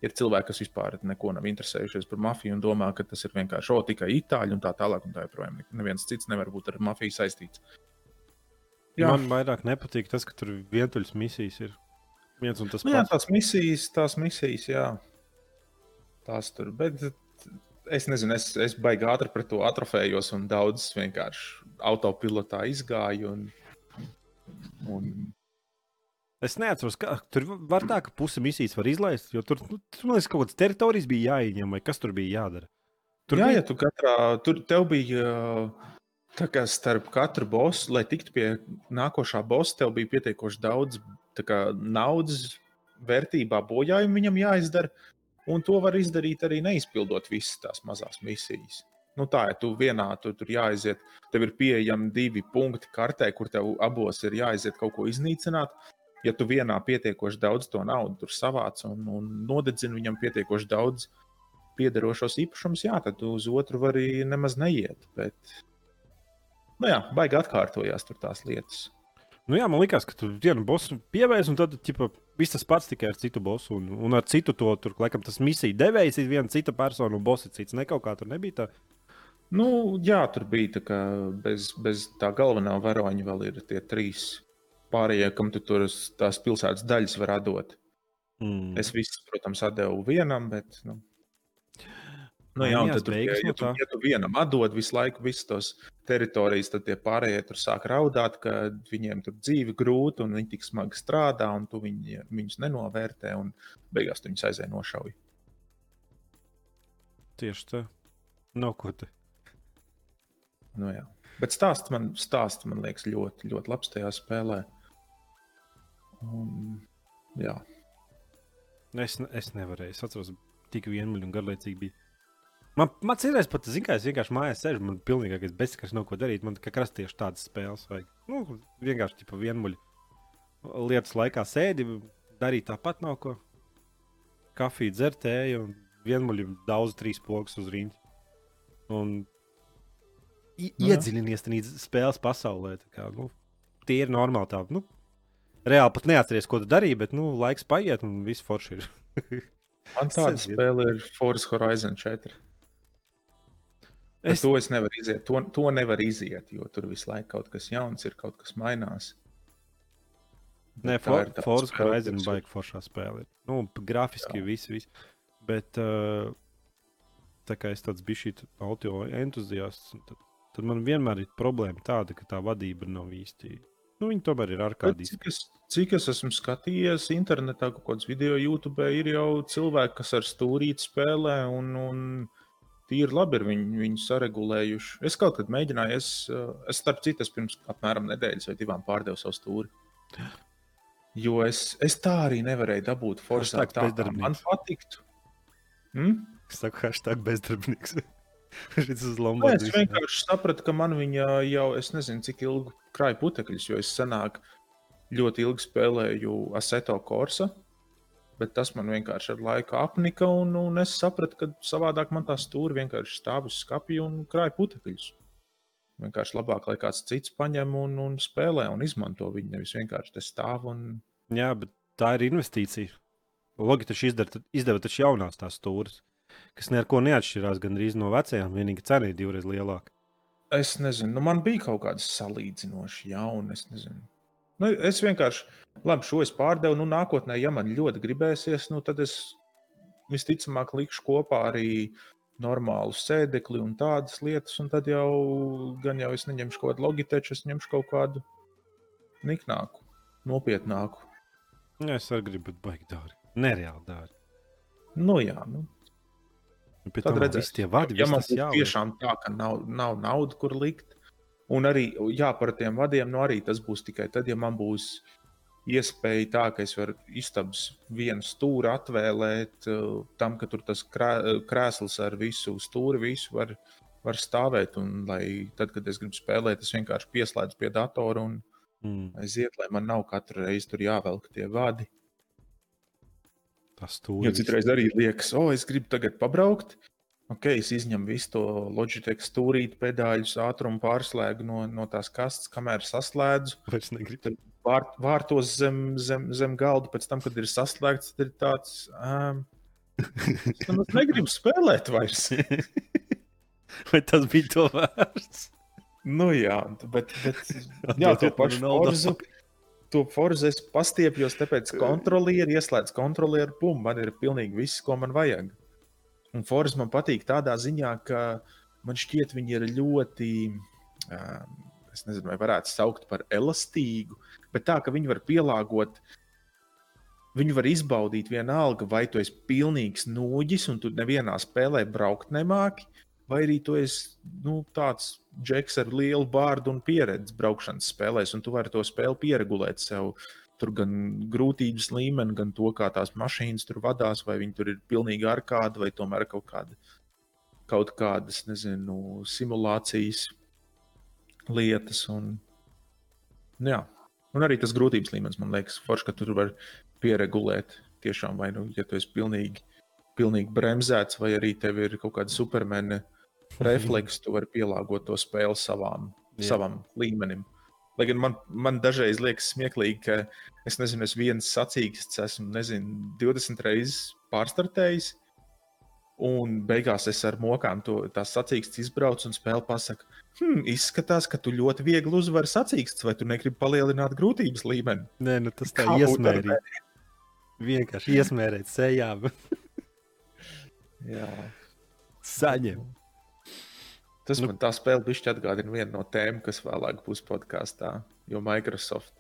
ir cilvēki, kas vispār neko nav interesējušies par mafiju un domā, ka tas ir vienkārši o, tikai itāļi un tā tālāk. Un tā joprojām neviens cits nevar būt ar mafiju saistīts. Jā, Man vairāk nepatīk tas, ka tur vientuļas misijas ir. Viens un tas nu, jā pats. tās misijas, tās misijas, jā. Tās tur, bet es nezinu, es, es baigi ātri par to atrofējos un daudz vienkārši autopilotā izgāju. Un, un Es neatceros, kā tur var tā, ka pusi misijas var izlaist, jo tur, nu, tur man liekas, kaut kādas teritorijas bija jāieņem, vai kas tur bija jādara. Tur jā, bija ja tu katrā, tur tev bija tā kā starp katru bosu, lai tiktu pie nākošā bosa, tev bija pietiekoši daudz kā, naudas vērtībā bojājumu viņam jāizdara. Un to var izdarīt arī neizpildot visas tās mazās misijas. Nu tā, ja tu vienā tur, tur jāiziet, tev ir pieejami divi punkti kartē, kur tev abos ir jāiziet kaut ko iznīcināt. Ja tu vienā pietiekoši daudz to naudu savāc un, un nodedzini viņam pietiekoši daudz piederošos īpašumus, jā, tad tu uz otru vari nemaz neiet. Bet, nu jā, baigi atkārtojās tur tās lietas. Nu, jā, man liekas, ka tu vienu bosu pievērs, un tad ķipa, viss tas pats tikai ar citu bosu. Un, un ar citu to tur, laikam, tas misija devējs ir viena cita persona, un boss ir cits. Ne kaut kā tur nebija tā. Nu, jā, tur bija tā, ka bez, bez tā galvenā varoņa vēl ir tie trīs pārējie, kam tu tur tās pilsētas daļas var dot. Mm. Es visus, protams, atdevu vienam, bet. Nu, Nu, jā, un tad, beigas ja, ja, tu, ja tu vienam atdod visu laiku visas tos teritorijas, tad tie pārējie tur sāk raudāt, ka viņiem tur dzīve grūta un viņi tik smagi strādā, un tu viņi, viņus nenovērtē, un beigās tu viņus aizēj nošauj. Tieši tā. Nav ko te. Nu, jā. Bet stāsts man, stāsts man liekas ļoti, ļoti labs tajā spēlē. Un, jā, Es, es nevarēju. Es atceros, tik vienmuļīgi un garlaicīgi bija. Man, man citreiz pat, zinu, kā es vienkārši mājās sēžu, man pilnīgākais bezskars nav ko darīt. Man kā krasti tieši tādas spēles vajag. Nu, vienkārši tipa vienmuļi. Lietas laikā sēdi, darīt tāpat nav ko. Kafiju dzertēju un vienmuļi daudz trīs pogas uz rīņķa. Un Nu iedziļinies tajā spēles pasaulē. tā Kā, nu, tie ir normāli tā. Nu, reāli pat neatceries, ko tu darīji, bet nu, laiks paiet un viss forši ir. man tāda spēle ir Forza Horizon 4. Es... To es nevaru iziet. To, to nevar iziet, jo tur visu laiku kaut kas jauns ir, kaut kas mainās. Nē, For, Forza Horizon baigi foršā spēle. ir. Nu, grafiski viss, viss. Bet uh, tā kā es tāds biju šī audio entuziasts, tad, tad man vienmēr ir problēma tāda, ka tā vadība nav īsti. Nu, viņi tomēr ir ārkārtīgi. Cik es, cik es esmu skatījies internetā, kaut kādas video, YouTube, ir jau cilvēki, kas ar stūrīti spēlē, un, un tīri labi ir viņi, viņu saregulējuši. Es kaut kad mēģināju, es, eh, es starp citu, es pirms apmēram nedēļas vai divām pārdevu savu stūri. Jo es, es tā arī nevarēju dabūt Hashtag tā, kā man patiktu. Hmm? Es saku, hashtag bezdarbnieks. Šis uz Lombardu. es vienkārši sapratu, ka man viņa jau, es nezinu, cik ilgi krāja putekļus, jo es senāk ļoti ilgi spēlēju Aseto Corsa. Bet tas man vienkārši ar laiku apnika, un, un es sapratu, ka savādāk man tā stūra vienkārši stāv uz skapja un krāja putekļus. Vienkārši labāk, lai kāds cits paņem un, un spēlē un izmanto viņu. Nevis vienkārši te stāv un Jā, bet tā ir investīcija. Logi taču izdeva taču jaunās tās stūres, kas neko neatšķirās gandrīz no vecajām. Vienīgi cena ir divreiz lielāka. Es nezinu, nu man bija kaut kādas salīdzinoši jaunas. Nezinu. Nu, es vienkārši, labi, šo es pārdevu. Nu, nākotnē, ja man ļoti gribēsies, nu, tad es visticamāk likšu kopā arī normālu sēdekli un tādas lietas. Un tad jau gan jau es neņemšu kaut kādu logiteču, es ņemšu kaut kādu niknāku, nopietnāku. Jā, es arī gribu, bet baigi dārgi. Nereāli dārgi. Nu, jā, nu, Pie Tad tam redzēsim. tie vadi, ja man tiešām tā, ka nav, nav naudas, kur likt, un arī jā, par tiem vadiem, nu arī tas būs tikai tad, ja man būs iespēja tā, ka es varu istabas vienu stūri atvēlēt uh, tam, ka tur tas krē, krēsls ar visu stūri, visu var, var stāvēt. Un lai tad, kad es gribu spēlēt, es vienkārši pieslēdzu pie datora un Mm, aiziet, lai man nav katru reizi tur jāvelk tie vadi. tas Jo stūris. citreiz arī liekas, o, es gribu tagad pabraukt. Ok, es izņemu visu to Logitech stūrīti, pedāļus, ātrumu pārslēgu no, no tās kastes, kamēr saslēdzu. Vairs negribu. Vār, vārtos zem, zem, zem galda, pēc tam, kad ir saslēgts, tad ir tāds. Um, es nemaz negribu spēlēt vairs. Vai tas bija to vērts? nu, jā, bet, bet jā, to pašu forzu. To forzu es pastiepjos, tāpēc kontrolieri ieslēdz kontrolieru, bum, man ir pilnīgi viss, ko man vajag. Un forza man patīk tādā ziņā, ka man šķiet, viņi ir ļoti, um, es nezinu, vai varētu saukt par elastīgu, bet tā, ka viņi var pielāgot, viņi var izbaudīt vienalga, vai tu esi pilnīgs nūģis un tu nevienā spēlē braukt nemāki, vai arī tu esi nu, tāds džeks ar lielu bārdu un pieredzi braukšanas spēlēs, un tu vari to spēli pieregulēt sev. Tur gan grūtības līmeni, gan to, kā tās mašīnas tur vadās, vai viņi tur ir pilnīgi ar kādu, vai tomēr kaut, kāda, kaut kādas, nezinu, simulācijas lietas. Un, nu jā. un arī tas grūtības līmenis, man liekas, forši, ka tur var pieregulēt. Tiešām, vai nu, ja tu esi pilnīgi, pilnīgi bremzēts, vai arī tev ir kaut kāda supermena refleks, tu vari pielāgot to spēli savām, Jā. savam līmenim. Lai gan man, man dažreiz liekas smieklīgi, ka es nezinu, es viens sacīksts esmu, nezinu, 20 reizes pārstartējis. Un beigās es ar mokām to tās sacīkstus izbraucu un spēle pasaka, hmm, izskatās, ka tu ļoti viegli uzvari sacīkstus, vai tu negribi palielināt grūtības līmeni. Nē, nu tas tā iesmērīt. Vienkārši iesmērēt sejā. bet Jā, Saņem. Tas Nu- man tā spēle bišķi atgādina vienu no tēmām, kas vēlāk būs podkāstā, jo Microsoft.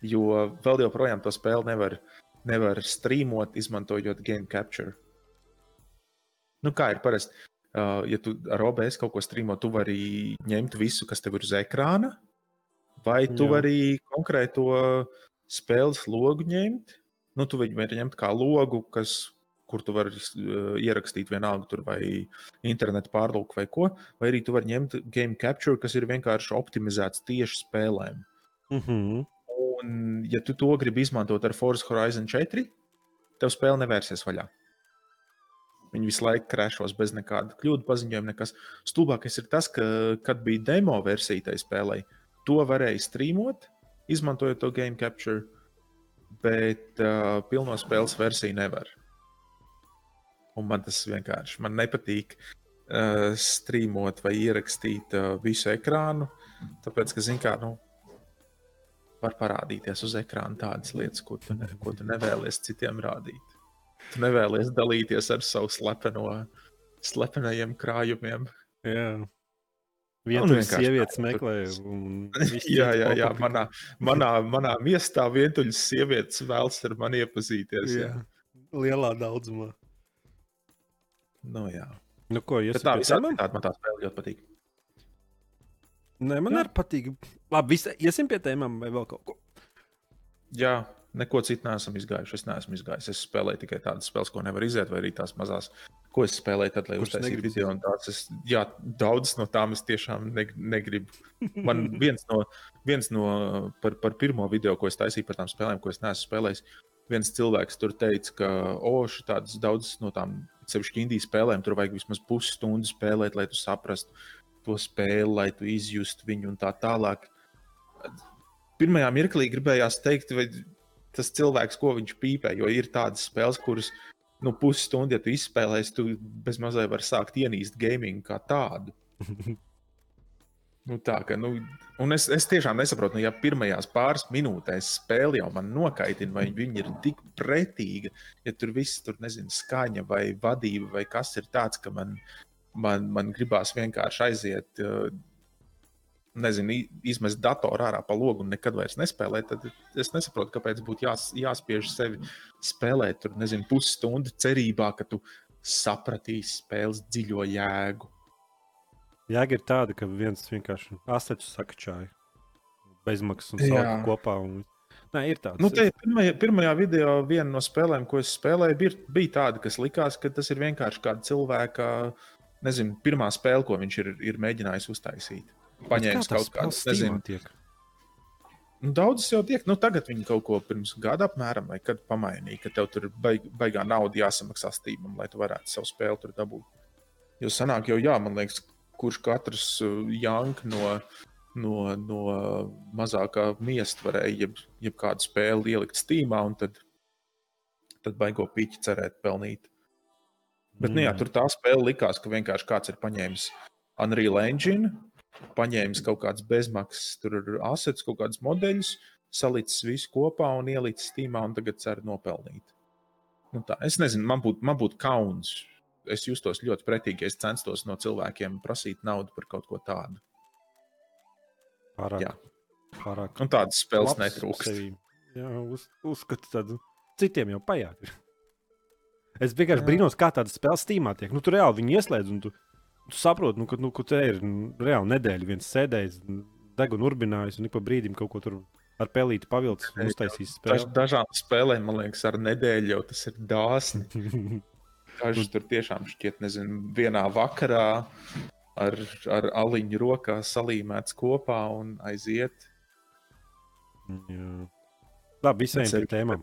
Jo vēl joprojām to spēli nevar, nevar streamot, izmantojot Game Capture. Nu, kā ir parasti, uh, ja tu ar OBS kaut ko streamo, tu vari ņemt visu, kas tev ir uz ekrāna, vai tu. Jā. vari konkrēto spēles logu ņemt. Nu, tu viņu vari ņemt kā logu, kas, kur tu vari uh, ierakstīt vienalga tur vai internetu pārlūku vai ko, vai arī tu vari ņemt game capture, kas ir vienkārši optimizēts tieši spēlēm. Uh -huh. Un, ja tu to gribi izmantot ar Forza Horizon 4, tev spēle nevērsies vaļā. Viņi visu laiku krāšos bez nekāda kļūdu paziņojuma. Nekas. Stulbākais ir tas, ka, kad bija demo versija tai spēlei, to varēja streamot, izmantojot to game capture, bet uh, pilno spēles versiju nevar. Un man tas vienkārši man nepatīk uh, streamot vai ierakstīt uh, visu ekrānu. Tāpēc, ka, zināmā mērā, nu, var parādīties uz ekrāna tādas lietas, ko tu, ne, ko tu nevēlies citiem rādīt. Tu nevēlies dalīties ar savu slepeno, slepenajiem krājumiem. Jā. Vienkārši sievietes meklē, Jā, jā, jā. Manā, manā, manā miestā vientuļas sievietes vēlas ar mani iepazīties. Jā. jā. Lielā daudzumā. Nu, jā. Nu, ko jūs tā visādi citādi man tā spēle ļoti patīk. Nē, man Jā. arī patīk. Labi, visi, iesim pie tēmām vai vēl kaut ko. Jā, neko citu neesam izgājuši. Es neesmu izgājis. Es spēlēju tikai tādas spēles, ko nevar iziet, vai arī tās mazās, ko es spēlēju, tad, lai uztaisītu video. un Tās, es, jā, daudzas no tām es tiešām ne, negribu. Man viens no, viens no par, par pirmo video, ko es taisīju par tām spēlēm, ko es neesmu spēlējis, viens cilvēks tur teica, ka, oh, tādas daudzas no tām, sevišķi indijas spēlēm, tur vajag vismaz pusstundu spēlēt, lai tu saprastu to spēli, lai tu izjustu viņu un tā tālāk. Pirmajā mirklī gribējās teikt, vai tas cilvēks, ko viņš pīpē, jo ir tādas spēles, kuras nu, pusstundu, ja tu izspēlēsi, tu bez mazliet vari sākt ienīst gaming kā tādu. Nu, tā, ka, nu, es, es tiešām nesaprotu, nu, ja pirmajās pāris minūtēs spēle jau man nokaitina, vai viņa ir tik pretīga, ja tur viss tur nezinu, skaņa vai vadība vai kas ir tāds, ka man, man, man gribās vienkārši aiziet, uh, nezinu, izmest datoru ārā pa logu un nekad vairs nespēlēt, tad es nesaprotu, kāpēc būtu jās, jāspiež sevi spēlēt tur, nezinu, pusstundu cerībā, ka tu sapratīsi spēles dziļo jēgu. Jēga ir tāda, ka viens vienkārši asaķu sakačāja. Bezmaksas un sāka kopā. Un... Nē, ir tāds. Nu, te pirmajā, pirmajā video viena no spēlēm, ko es spēlēju, bija, bija tāda, kas likās, ka tas ir vienkārši kāda cilvēka, nezinu, pirmā spēle, ko viņš ir, ir mēģinājis uztaisīt. Paņēmis kaut kādu, nezinu, tiek. nu, daudzas jau tiek. Nu, tagad viņi kaut ko pirms gada apmēram, vai kad pamainīja, ka tev tur baig, baigā nauda jāsamaksā stīmam, lai tu varētu savu spēli tur dabūt. Jo sanāk jau, jā, man liekas, kurš katrs jank no, no, no mazākā miesta varēja jeb, jeb kādu spēli ielikt stīmā un tad, tad baigo pīķi cerēt pelnīt. Bet, nu, jā, Mm. tur tā spēle likās, ka vienkārši kāds ir paņēmis Unreal Engine, paņēmis kaut kādas bezmaksas tur asets, kaut kādus modeļus, salicis visu kopā un ielicis stīmā un tagad cer nopelnīt. Nu, tā, es nezinu, man būtu būt kauns. Es justos ļoti pretīgi, ja es censtos no cilvēkiem prasīt naudu par kaut ko tādu. Pārāk. Jā. Pārāk. Un tādas spēles labs netrūkst. sevī. Jā, uz, uzskatu tādu. Citiem jau pajāk. Es vienkārši Jā. brīnos, kā tādas spēles stīmā tiek. Nu, tur reāli viņi ieslēdz, un tu, tu saproti, nu, ka, nu, te ir nu, reāli nedēļa viens sēdējis, degunu urbinājis, un ik pa brīdim kaut ko tur ar pelīti pavilcis un uztaisījis Daž, spēli. dažām spēlēm, man liekas, ar nedēļu jau tas ir dāsni. Dažas tur tiešām šķiet, nezinu, vienā vakarā ar, ar aliņu rokā salīmēts kopā un aiziet. Jā. Labi, visiem tiem tēmām.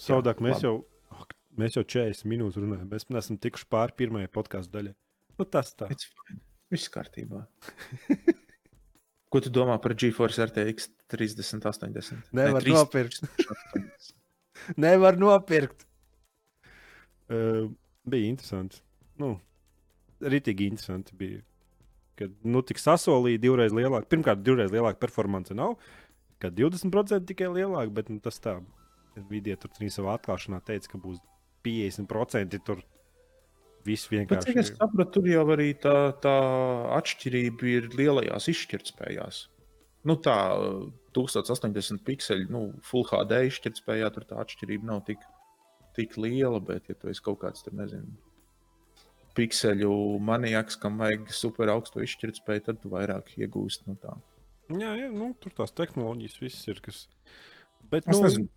Savādāk mēs jau, mēs jau 40 minūtes runājam. Mēs neesam tikuši pāri pirmajai podkāstu daļai. Nu, tas tā. Viss kārtībā. Ko tu domā par GeForce RTX 3080? Nevar Ne, nopirkt. 3080. Nevar nopirkt. Uh, bija interesanti. Nu, Ritīgi interesanti bija. Kad nu, tik sasolīja divreiz lielāku. Pirmkārt, divreiz lielāka performance nav. Kad 20% tikai lielāka, bet nu, tas tā. Vidē tur viņa savā atklāšanā teica, ka būs 50% tur Viss Bet, vienkārši cik es saprotu, tur jau arī tā, tā atšķirība ir lielajās izšķirtspējās. Nu, tā 1080 pikseli, nu, Full HD izšķirtspējā tur tā atšķirība nav tik, tik liela, bet, ja tu esi kaut kāds, tur nezinu, pikseļu maniaks, kam vajag super augstu izšķirtspēju, tad tu vairāk iegūsti no tā. Jā, jā nu, tur tās tehnoloģijas viss ir. Kas... Bet, Es nu, nezinu,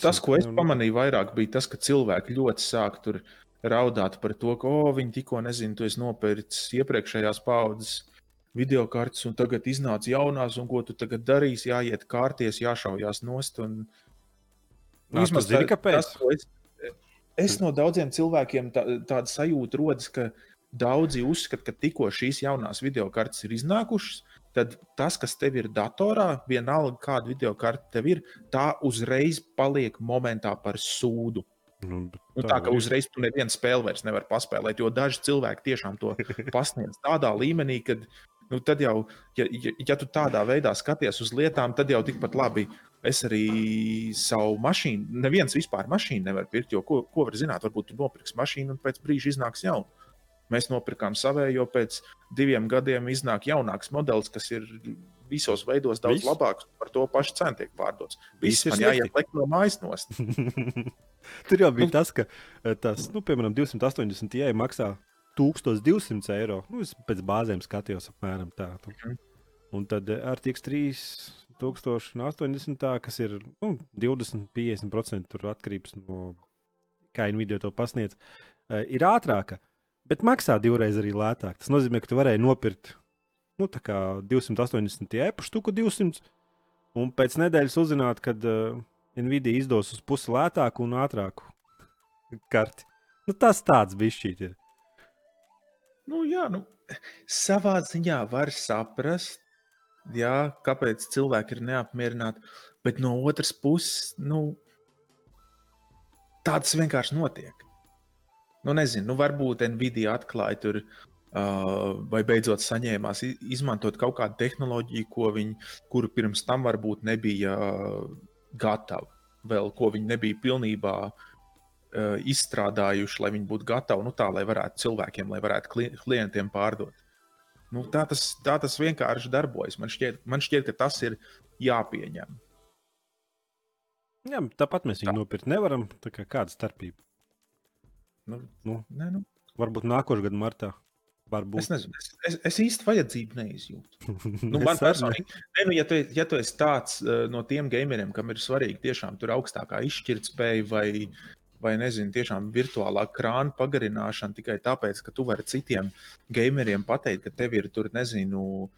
Tas, ko es nu, pamanīju vairāk, bija tas, ka cilvēki ļoti sāk tur raudāt par to, ka oh, viņi tikko nezina, tu esi nopircis iepriekšējās paudzes video kartes, un tagad iznāca jaunās, un ko tu tagad darīsi, jāiet kārties, jāšaujās nost. Un... Nā, tu zini, kāpēc? Tas, ko es, es no daudziem cilvēkiem tā, tāda sajūta rodas, ka daudzi uzskata, ka tikko šīs jaunās video kartes ir iznākušas, tad tas, kas tev ir datorā, vienalga kāda video karte tev ir, tā uzreiz paliek momentā par sūdu. Nu, Nu, tā kā uzreiz tu nevienu spēli vairs nevar paspēlēt, jo daži cilvēki tiešām to pasniedz tādā līmenī, ka nu, tad jau, ja, ja, ja tu tādā veidā skaties uz lietām, tad jau tikpat labi. Es arī savu mašīnu, neviens vispār mašīnu nevar pirkt, jo ko, ko var zināt, varbūt tu nopirksi mašīnu un pēc brīža iznāks jauna. Mēs nopirkām savēju, jo pēc diviem gadiem iznāk jaunāks modelis, kas ir visos veidos daudz Viss? labāks par to pašu cenu tiek pārdots. Viss ir jāieliek no mājas nost. Tur jau bija tas, ka eh, tas, nu, piemēram, 280 jai maksā 1200 eiro. Nu, es pēc bāzēm skatījos apmēram tādu. Nu. Mhm. Un tad eh, RTX 3 1080, kas ir nu, 20-50% atkarības no kā Nvidia to pasniedz, eh, ir ātrāka, bet maksā divreiz arī lētāk. Tas nozīmē, ka tu varēji nopirkt nu, 280 eiro štuku 200, un pēc nedēļas uzzināt, kad uh, Nvidia izdos uz pusi lētāku un ātrāku karti. Nu, tas tāds bija šķiet. Nu, jā, nu, savā ziņā var saprast, jā, kāpēc cilvēki ir neapmierināti. Bet no otras puses, nu, tāds vienkārši notiek. Nu, nezinu, nu, varbūt Nvidia atklāja tur, uh, vai beidzot saņēmās izmantot kaut kādu tehnoloģiju, ko viņi, kuru pirms tam varbūt nebija uh, gatavi, vēl ko viņi nebija pilnībā uh, izstrādājuši, lai viņi būtu gatavi nu, tā, lai varētu cilvēkiem, lai varētu kli klientiem pārdot. Nu, tā, tas, tā tas vienkārši darbojas. Man šķiet, man šķiet, ka tas ir jāpieņem. Jā, tāpat mēs viņu nopirkt nevaram. tā kā Kāda starpība? Nu, Nu. ne, nu, Varbūt nākošais gada martā. es Varbūt. nezinu, es, es, es īsti vajadzību neizjūtu. Nu, Es man personīgi, ne, nu, ja, tu, ja tu esi tāds uh, no tiem gameriem, kam ir svarīgi tiešām tur augstākā izšķirtspēja vai, vai nezinu, tiešām virtuālā krāna pagarināšana tikai tāpēc, ka tu vari citiem gameriem pateikt, ka tev ir tur, nezinu,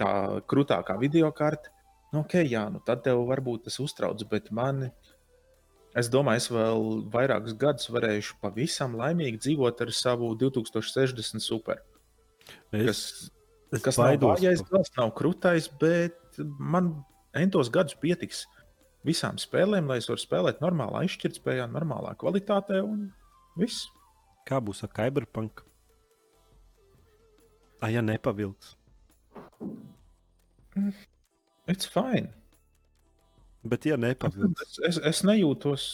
tā krūtākā video karte. Nu, ok, jā, nu tad tev varbūt tas uztrauc, bet man. Es domāju, es vēl vairākus gadus varēšu pavisam laimīgi dzīvot ar savu 2060 super. Es, Kas, es kas nav baidos. vājais, tas nav krūtais, bet man entos gadus pietiks visām spēlēm, lai es varu spēlēt normālā izšķirtspējā, normālā kvalitātē un viss. Kā būs ar Cyberpunk? Ah, ja nepavilks. It's fine. Bet, ja nepavilks, Es, es, es nejūtos.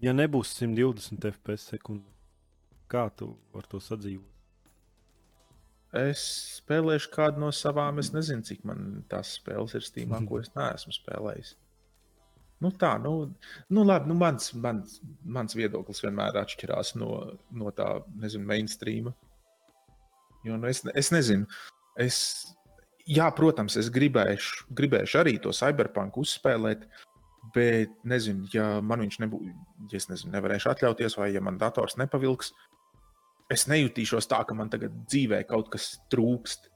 ja nebūs 120 FPS sekundē, kā tu vari to sadzīvot? Es spēlēšu kādu no savām, es nezinu, cik man tās spēles ir stīmā, ko es neesmu spēlējis. Nu tā, nu, nu labi, nu mans, mans, mans viedoklis vienmēr atšķirās no, no tā, nezinu, mainstreama. Jo, nu, es, es nezinu, es, jā, protams, es gribēšu, gribēšu arī to cyberpunk uzspēlēt, bet, nezinu, ja man viņš nebūs, ja es nezinu, nevarēšu atļauties, vai ja man dators nepavilks, es nejutīšos tā, ka man tagad dzīvē kaut kas trūkst.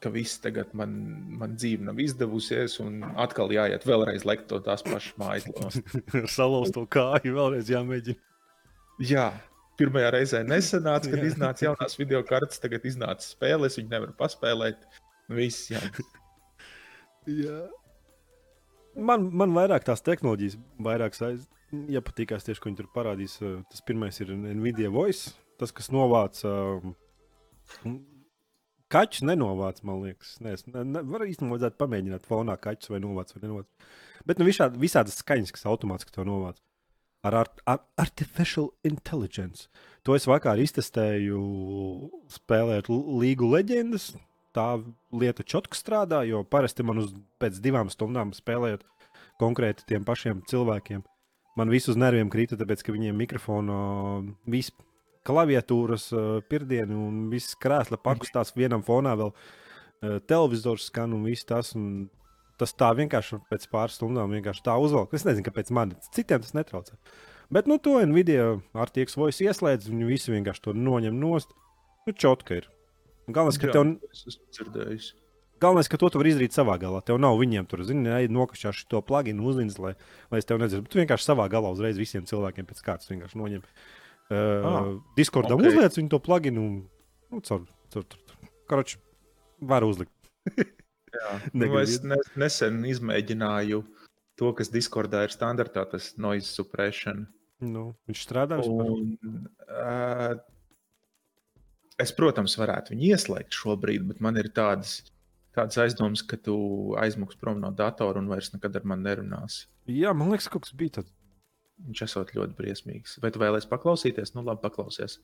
Ka viss tagad man, man dzīve nav izdevusies, un atkal jāiet vēlreiz lekt to tās pašas mājas. Ar salauzto kāju vēlreiz jāmēģina. Jā, pirmajā reizē nesanāca, kad iznāca jaunās video kartes, tagad iznāca spēles, viņi nevar paspēlēt. Viss, jā. Jā. Man, man vairāk tās tehnoloģijas, vairāk aiz, ja patīkās tieši, ko viņi tur parādīs. eh, Tas pirmais ir Nvidia Voice, tas, kas novāc. Um, kaķus nenovāc, man liekas. Nē, es ne, ne, var īstenībā vajadzētu pamēģināt fonā kaķus vai novāc vai nenovāc. Bet nu, visādi, visādas skaņas, kas automātiski to novāc. ar art, ar artificial intelligence. To es vakar iztestēju, spēlējot Līgu leģendas. Tā lieta čotku strādā, jo parasti man uz pēc divām stundām spēlējot konkrēti tiem pašiem cilvēkiem. Man viss uz nerviem krita, tāpēc ka viņiem mikrofona, viss klaviatūras, pirdieni un viss krēsla pakustās vienam fonā vēl televizors skan un viss tas. Un tas tā vienkārši pēc pāris stundām vienkārši tā uzvelk. Es nezinu, kāpēc man citiem tas netraucē. Bet nu, to Nvidia ar tieks voice ieslēdz, viņi visi vienkārši to noņem nost. Nu, čotka ir. Galvenais, ka tev, dzirdējis. galvenais, ka to tu vari izdarīt savā galā. Tev nav viņiem tur, zini, nokašķināšu to pluginu uzlīdz, lai, lai es tev nedzirdu. Tu vienkārši savā galā uzreiz visiem cilvēkiem pēc kārtas vienkārši noņem. Uh, Discordam ok. okay. uzliec viņu to pluginu nu, caur, caur, caur. Karoči, var uzlikt. Nu, es ne, nesen izmēģināju to, kas Discordā ir standartā, tas noise suppression. Nu, viņš strādā. Un, uh, es, protams, varētu viņu ieslēgt šobrīd, bet man ir tādas, tādas aizdomas, ka tu aizmuks prom no datora un vairs nekad ar mani nerunāsi. Jā, man liekas, kaut kas bija tāds. Viņš esot ļoti briesmīgs. Vai tu vēlēsies paklausīties? Nu, labi, paklausies.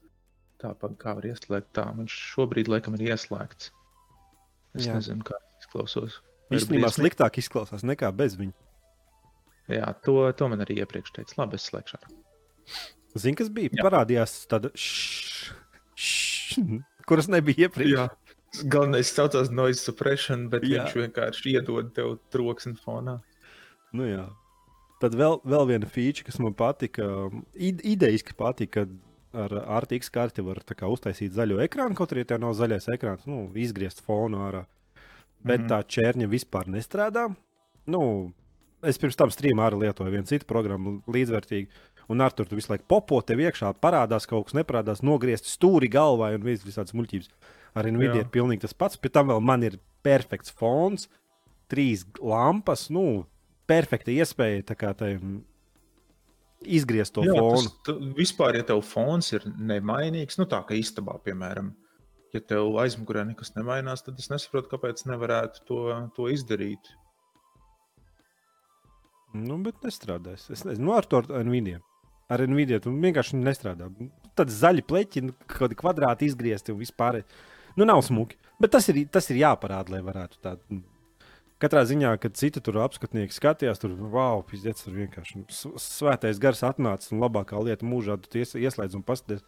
Tā, kā var ieslēgt tā. Viņš šobrīd, laikam, ir ieslēgts. Es Jā. Nezinu, kā izklausās. Īstenībā sliktāk izklausās nekā bez viņa. Jā, to, to man arī iepriekš teica. Labi, es slēgšu. Zini, kas bija? Jā. Parādījās tāda, š, š, kuras nebija iepriekš. Jā. Galvenais saucās noise suppression, bet. Jā. viņš vienkārši iedod tev troksni fonā. Nu, jā. Tad vēl, vēl viena feature, kas man patika, ide- idejiski patika, ar RTX karti var tā kā uztaisīt zaļo ekrānu, kaut arī tev nav zaļais ekrāns, nu, izgriezt fonu ārā. Bet mm. -hmm. tā čērņa vispār nestrādā. Nu, es pirms tam strīmā arī lietoju vienu citu programmu līdzvērtīgi. Un ar to tu visu laiku popo, tev iekšā parādās kaut kas, neparādās, nogriezt stūri galvā un vis, visādas muļķības. Ar Nvidia Jā. ir pilnīgi tas pats. Pēc tam vēl man ir perfekts fons, trīs lampas, nu, perfekta iespēja kā tai izgriezt to Jā, fonu. tas, tu, vispār, ja tev fons ir nemainīgs, nu tā kā istabā, piemēram, ja tev aizmugurē nekas nemainās, tad es nesaprotu, kāpēc nevarētu to, to izdarīt. Nu, bet nestrādās. Es nezinu, nu, ar to ar Nvidia. Ar Nvidia tu vienkārši nestrādā. Tad zaļi pleķi, nu, kaut kādi kvadrāti izgriezti un vispār. Nu, nav smuki. Bet tas ir, tas ir jāparāda, lai varētu tādu. Katrā ziņā, kad citi tur apskatnieki skatījās, tur wow, pizdzēts, tur vienkārši nu, svētais gars atnācis un labākā lieta mūžā tu ies- ieslēdz un paskaties.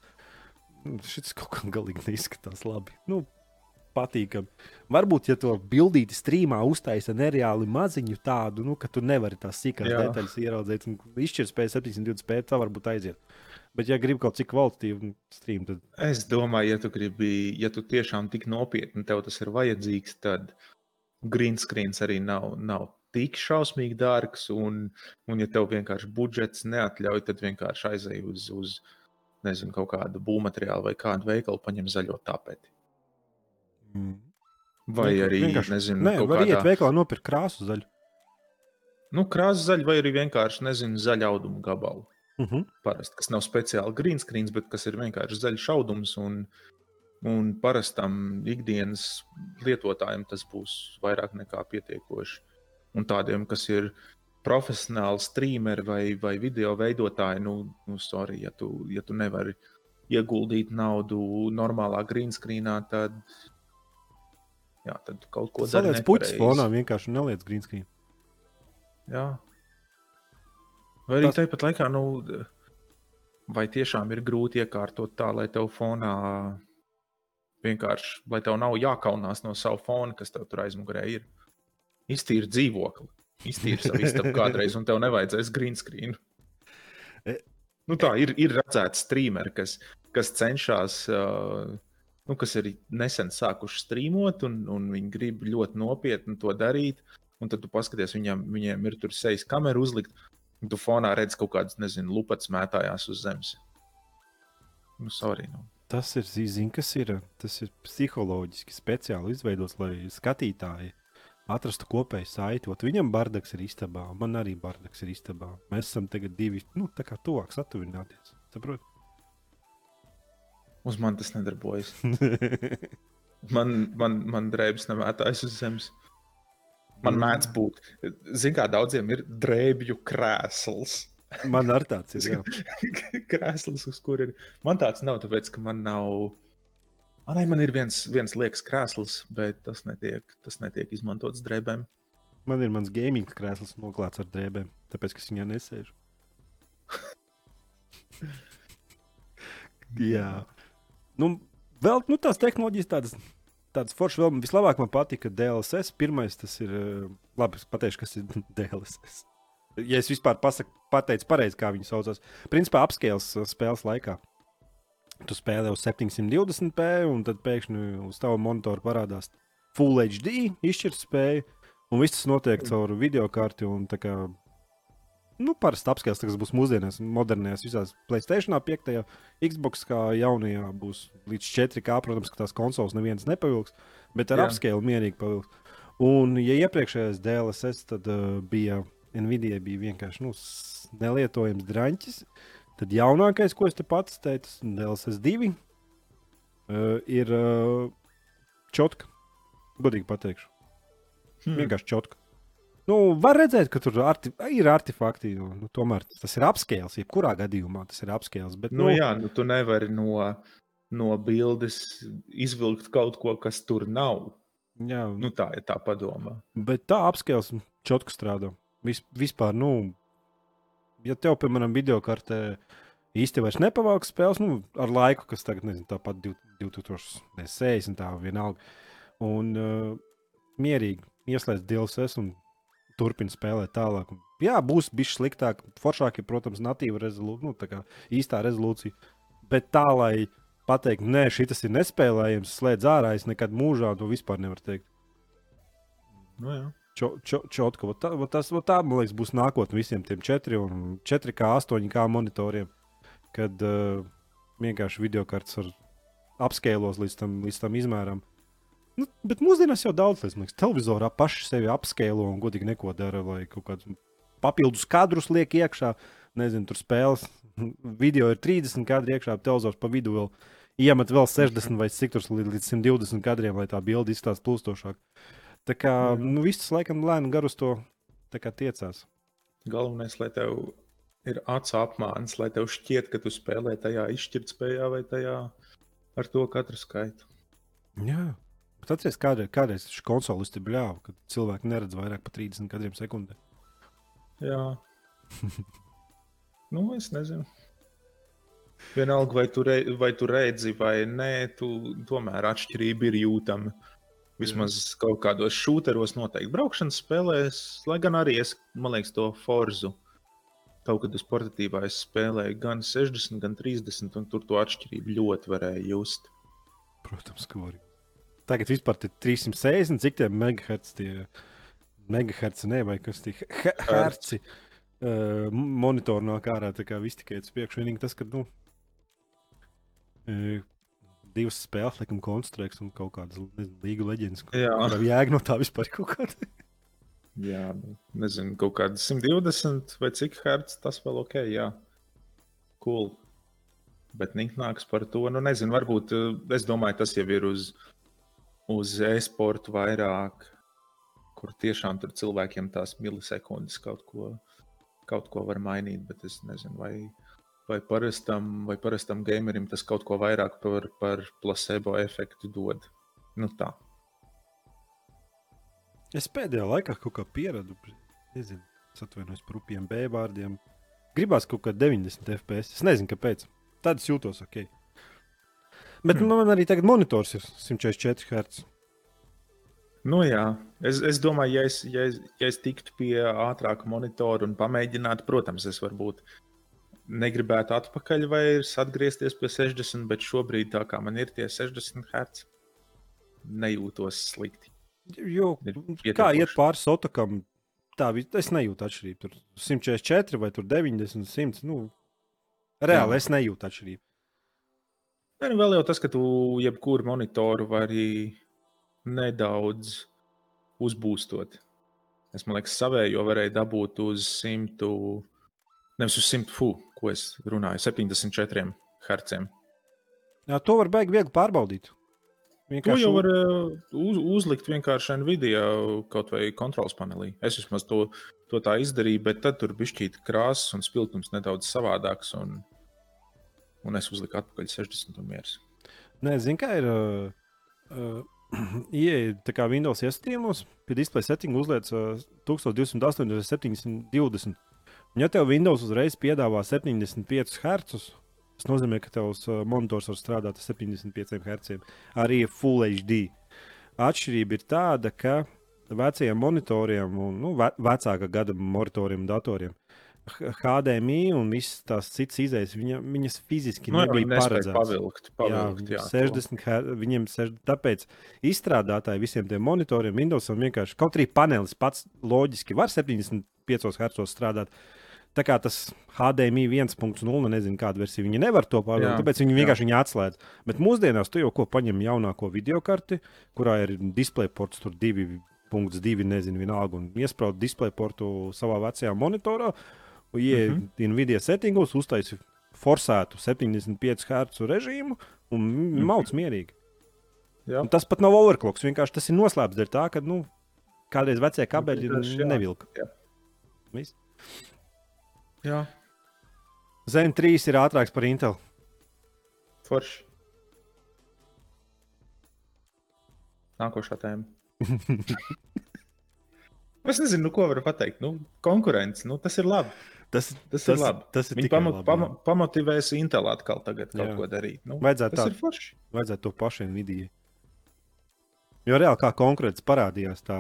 Šis kaut kā galīgi neizskatās labi. Nu, patīkami. Varbūt, ja to bildīti streamā uztaisa nereāli maziņu tādu, nu, ka tu nevari tās sīkās Jā. detaļas ieraudzīt, un izšķirtspēja 720p, tā varbūt aiziet. Bet, ja gribi kaut cik kvalitatīvu streamu, tad Es domāju, ja tu gribi, ja tu tiešām tik nopietni tev tas ir vajadzīgs, tad green screens arī nav, nav tik šausmīgi dārgs. Un, un ja tev vienkārši budžets neatļauj, tad vienkārši aizej uz, uz nezinu, kaut kādu būvmateriālu vai kādu veikalu, paņem zaļo tapeti. mm. Vai Vienkār- arī, nezinu, Nē, var iet kādā veikalā nopirkt krāsu zaļu. nu, krāsa zaļa, vai arī vienkārši, nezinu, zaļa auduma gabalu. Uh -huh. parasti, kas nav speciāli green screens, bet kas ir vienkārši zaļš audums. Un, un parastam ikdienas lietotājam tas būs vairāk nekā pietiekoši. Un tādiem, kas ir profesionāli streameri vai, vai video veidotāji, nu, nu sorry, ja tu, ja tu nevari ieguldīt naudu normālā green screenā, tad, jā, tad kaut ko dari. Saliec puķis fonā, vienkārši neliec green screen. Jā. Vai arī Tas- tāpat laikā, nu, vai tiešām ir grūti iekārtot tā, lai tev fonā vienkārši, lai tev nav jākaunās no sava fona, kas tev tur aizmugurē ir. Iztīri dzīvokli, iztīri savu istabu kādreiz, un tev nevajadzēs green screen. E- Nu, tā ir, ir redzēts streameri, kas, kas cenšas, nu, kas ir nesen sākuši streamot, un, un viņi grib ļoti nopietni to darīt. Un tad tu paskaties, viņam, viņiem ir tur sejas kamera uzlikt, un tu fonā redz kaut kādas, nezinu, lupats mētājās uz zemes. Nu, sorry. Nu. Tas ir, zini, kas ir. Tas ir psiholoģiski speciāli izveidots, lai skatītāji atrastu kopēju saiti. Ot Viņam bardaks ir istabā, man arī bardaks ir istabā. Mēs esam tagad divi, nu, tā kā tuvāk satuvināties. Saprot? Uz mani tas nedarbojas. Man, man, man drēbes nemētājas uz zemes. Man mēdz būt. Ziniet, kā daudziem ir drēbju krēsls. Man ar tāds ir. Krēsls, uz kur ir. Man tāds nav, tāpēc, ka man nav. Manai man ir viens, viens liekas krēsls, bet tas netiek, tas netiek izmantots drēbēm. Man ir mans gaming krēsls noklāts ar drēbēm, tāpēc, ka es viņā nesēžu. jā. Nu, vēl nu, tās tehnoloģijas tādas. Tāds foršs vēl vislabāk man patika DLSS. Pirmais tas ir, labi, es pateikšu, kas ir DLSS. Ja es vispār pasaku, pateicu pareizi, kā viņi saucās. Principā apskēles spēles laikā. Tu spēlē uz 720p, un tad pēkšņi uz tava monitora parādās Full HD izšķirtspēja, un viss tas notiek caur video karti. Kā, nu, parasti apskats, kas būs mūsdienās, modernajās, visās Playstation, 5, Xbox, kā jaunajā, būs līdz 4K. Protams, ka tās konsoles nevienas nepavilks, bet ar apskēlu mierīgi pavilks. Un, ja iepriekšējais DLSS tad, uh, bija Nvidia, bija vienkārši nu, nelietojams drāņķis. Tad jaunākais, ko es te pats teicu, DLSS 2, uh, ir uh, čotka. Godīgi pateikšu. Hmm. Vienkārši čotka. Nu, var redzēt, ka tur arti, ir artefakti. Nu, tomēr tas ir apskēls. Jebkurā gadījumā tas ir apskēls. Bet, nu, nu, jā, nu, tu nevari no, no bildes izvilkt kaut ko, kas tur nav. Jā, nu, tā ir tā padoma. Bet tā apskēls čotka strādā. Vis, vispār, nu, ja tev, piemēram, video kartē īsti vairs nepavalk spēles, nu, ar laiku, kas tagad, nezinu, tāpat 2060, tā vienalga, un uh, mierīgi ieslēdz DLSS un turpina spēlēt tālāk. Jā, būs bijis sliktāk, foršāk ir, protams, natīva rezolūcija, nu, tā kā īstā rezolūcija, bet tā, lai pateikt, nē, šis ir nespēlējams, slēdz ārā, es nekad mūžā to vispār nevaru teikt. Nu, jā. Čo, čo, čotka, tā, tas, tā, man liekas, būs nākotnē visiem tiem 4 un 4K, 8K monitoriem, kad uh, vienkārši video kartes ar apskēlos līdz tam, līdz tam izmēram. Nu, bet mūsdienās jau daudz lietas, televizorā paši sevi apskēlo un godīgi neko dara, lai kaut kādus papildus kadrus liek iekšā. Nezinu, tur spēles, video ir 30 kadri iekšā, televizors pa vidu vēl iemet vēl 60 vai cik tur līdz 120 kadriem, lai tā bilde izstāsta plūstošāk. Tā kā nu, viss laikam lēni gar uz to tiecās. Galvenais, lai tev ir acu apmāns, lai tev šķiet, ka tu spēlē tajā izšķirtspējā vai tajā ar to katru skaitu. Jā. Bet atceries, kādreiz, kādreiz šis konsolis te bļāva, kad cilvēki neredz vairāk par 30 kadriem sekundē. Jā. nu, es nezinu. Vienalga, vai tu, re, vai tu redzi vai nē, tu, tomēr atšķirība ir jūtama. Vismaz mm. kaut kādos šūteros, noteikti braukšanas spēlēs, lai gan arī es, man liekas, to forzu. Kaut kad uz portatīvā es spēlēju gan 60, gan 30, un tur to atšķirību ļoti varēja just. Protams, ka var. Tagad vispār ir 360, cik tie megahertz, tie megahertz, ne, vai kas tie herci uh, monitori nāk ārā, tā kā viss tikai uz priekšu. Vienīgi tas, ka, nu, uh, divas spēles, laikam, konstruēts un kaut kādas līga leģendas. Kāda jēga no tā vispār kaut kāda? jā, nu, nezinu, kaut kāda 120 vai cik hertz, tas vēl ok, jā. Cool. Bet nāks par to, nu nezinu, varbūt eh, es domāju, tas jau ir uz, uz e-sportu vairāk, kur tiešām tur cilvēkiem tās milisekundes kaut ko, kaut ko var mainīt, bet es nezinu, vai vai parastam, vai parastam gamerim tas kaut ko vairāk par, par placebo efektu dod. Nu, tā. Es pēdējā laikā kaut kā pieradu, nezinu, atvainojos par upiem B vārdiem. Gribās kaut kā 90 FPS. Es nezinu, kāpēc. Tad es jūtos ok. Bet hmm. man arī tagad monitors ir 144 Hz. Nu, jā, es, es domāju, ja es, ja, es, ja es tiktu pie ātrāka monitora un pamēģinātu, protams, es varbūt negribētu atpakaļ vairs atgriezties pie 60, bet šobrīd, tā kā man ir tie 60 Hz, nejūtos slikti. Jo, kā iet pāri sotokam, tā es nejūtu atšķirību. Tur 144 vai 90, 100. Nu, reāli Jā. es nejūtu atšķirību. Nu vēl jau tas, ka tu jebkuru monitoru vari nedaudz uzbūstot. Es domāju, ka savējo varēja dabūt uz 100, nevis uz 100 fu, ko es runāju, 74 Hz. Jā, to var beigti viegli pārbaudīt. To Vienkārši jau var uh, uz, uzlikt vienkārši Nvidia kaut vai kontrols panelī. Es vismaz to, to tā izdarīju, bet tad tur bija šķīta krāsas un spilgtums nedaudz savādāks. Un, un es uzliku atpakaļ 60 un mieras. Nē, zinu, kā ir. Uh, uh, Ieja tā kā Windows iestrādājumos, pie display settinga uzliek uh, 1280, 720. Un, ja tev Windows uzreiz piedāvā 75 Hz, tas nozīmē, ka tavs uh, monitors var strādāt ar 75 Hz, arī Full HD. Atšķirība ir tāda, ka vecajiem monitoriem un nu, ve vecāka gada monitoriem un datoriem HDMI un visas tās citas izējas, viņa, viņas fiziski Nu, nebija paredzētas. pavilkt, pavilkt, jā, jā, 60, her- viņiem 60, tāpēc izstrādātāji visiem tiem monitoriem, Windowsam vienkārši kaut arī panelis pats loģiski var 75 Hz strādāt. Tā kā tas HDMI 1.0, nezinu, kāda versija viņi nevar to pārvarēt, tāpēc viņi vienkārši viņu atslēdz. Bet mūsdienās tu jau ko paņem jaunāko video karti, kurā ir display ports, tur 2.2, nezinu, vienalga, un iesprāst display portu savā vecajā monitorā, Mhm. mm -hmm. Nvidia settingos, uztaisīt forsētu 75 Hz režīmu un mm. mauc mierīgi. Jā. Un tas pat nav overclocks. Vienkārši tas ir noslēpts dēļ tā, ka nu, kādreiz vecie kabeļi vienkārši, jā. nevilka. Jā. Zem 3 ir ātrāks par Intel. forši. Nākošā tēma. es nezinu, nu, ko varu pateikt. Nu, konkurence, nu, tas ir labi. Tas, Tas, tas ir labi. Tas ir Viņi tikai pamo, labi, pamo, jā. pamotivēs Intel atkal tagad kaut Jā. ko darīt. Nu, Vajadzētu tas tā. ir forši. Vajadzētu to pašiem vidīgi. Jo reāli kā konkurence parādījās tā.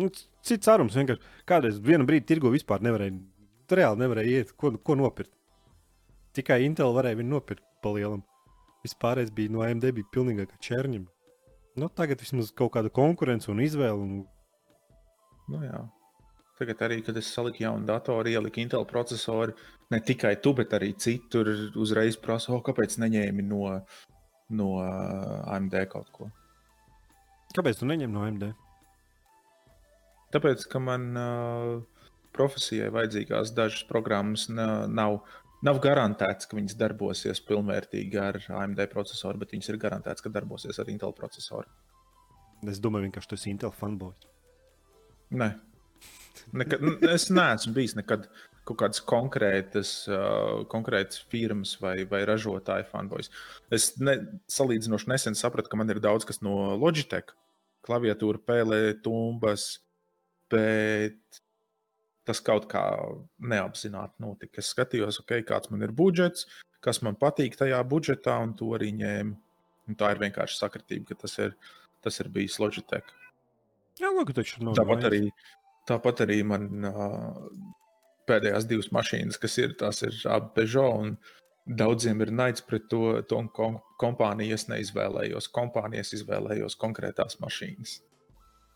Nu, cits arums vienkārši kādreiz vienu brīdi tirgu vispār nevarēja. Tu reāli nevarēja iet, ko, ko nopirkt. Tikai Intel varēja viņu nopirkt pa lielam. Vispārējais bija no AMD bija pilnīgi kā čērņiem. Nu, tagad vismaz kaut kāda konkurence un izvēle. Un... Nu, jā. Tagad arī, kad es saliku jaunu datoru, ieliku Intel procesoru, ne tikai tu, bet arī citur uzreiz prasa, oh, kāpēc neņēmi no, no uh, AMD kaut ko. Kāpēc tu neņem no AMD? Tāpēc, ka man uh, profesijai vajadzīgās dažas programmas na- nav, nav garantēts, ka viņas darbosies pilnvērtīgi ar AMD procesoru, bet viņas ir garantēts, ka darbosies ar Intel procesoru. Es domāju, vienkārši tas ir Intel fanboy. Nē, nekad, es neesmu bijis nekad kaut kādas konkrētas, uh, konkrētas firmas vai, vai ražotāja fanboys. Es ne, salīdzinoši nesen sapratu, ka man ir daudz kas no Logitech, klaviatūra, pēlē, tumbas, bet tas kaut kā neapzināti notika. Es skatījos, okay, kāds man ir budžets, kas man patīk tajā budžetā, un to arī ņēmu. Un tā ir vienkārši sakritība, ka tas ir, tas ir bijis Logitech. Jā, taču nav. Tāpat arī, tāpat arī man uh, pēdējās divas mašīnas, kas ir, tās ir abi Peugeot. un Daudziem ir naids pret to, to kom kompāniju. Es neizvēlējos kompānijas, izvēlējos konkrētās mašīnas,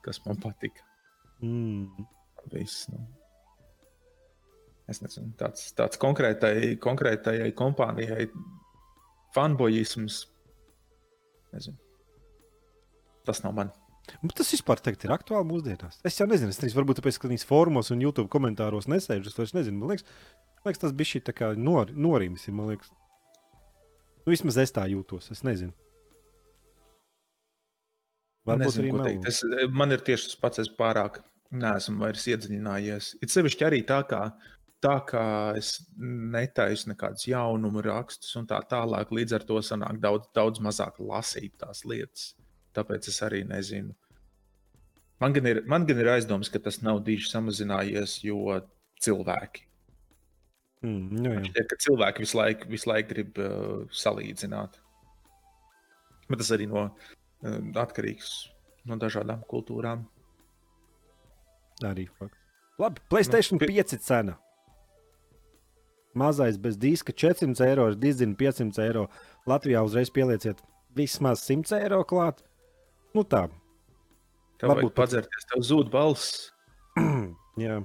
kas man patika. Mm. Viss, nu. Es nezinu, tāds, tāds konkrētai, konkrētajai kompānijai fanboyisms. Nezinu. Tas nav man. Bet Tas vispār tagad ir aktuāli mūsdienās. Es jau nezinu, es nezinu, varbūt tāpēc, ka viņas formos un YouTube komentāros nesēžu. Es vairs nezinu, man liekas, man liekas tas bija šī tā kā nor, norīmes. ir, Man liekas, nu, vismaz es tā jūtos. Es nezinu. Varbūt Nezinu, arī teikt. Es, man ir tieši tas pats, es pārāk neesmu vairs iedziļinājies. It sevišķi arī tā, kā, tā kā es netaisu nekādus jaunumu rakstus un tā tālāk. Līdz ar to sanāk daudz, daudz mazāk lasīt tās lietas. Tāpēc es arī nezinu. Man gan ir, man gan ir aizdoms, ka tas nav diži samazinājies, jo cilvēki. Mm, nu, Man jā. šķiet, ka cilvēki visu laiku, visu laiku grib uh, salīdzināt. Bet tas arī no, uh, atkarīgs no dažādām kultūrām. Arī fakts. Labi, Playstation Nu, pi- 5 cena. Mazais bez diska 400 eiro, ar dizinu 500 eiro. Latvijā uzreiz pielieciet vismaz 100 eiro klāt. Nu tā, Tev Varbūt padzerties, tev zūd balss. jā.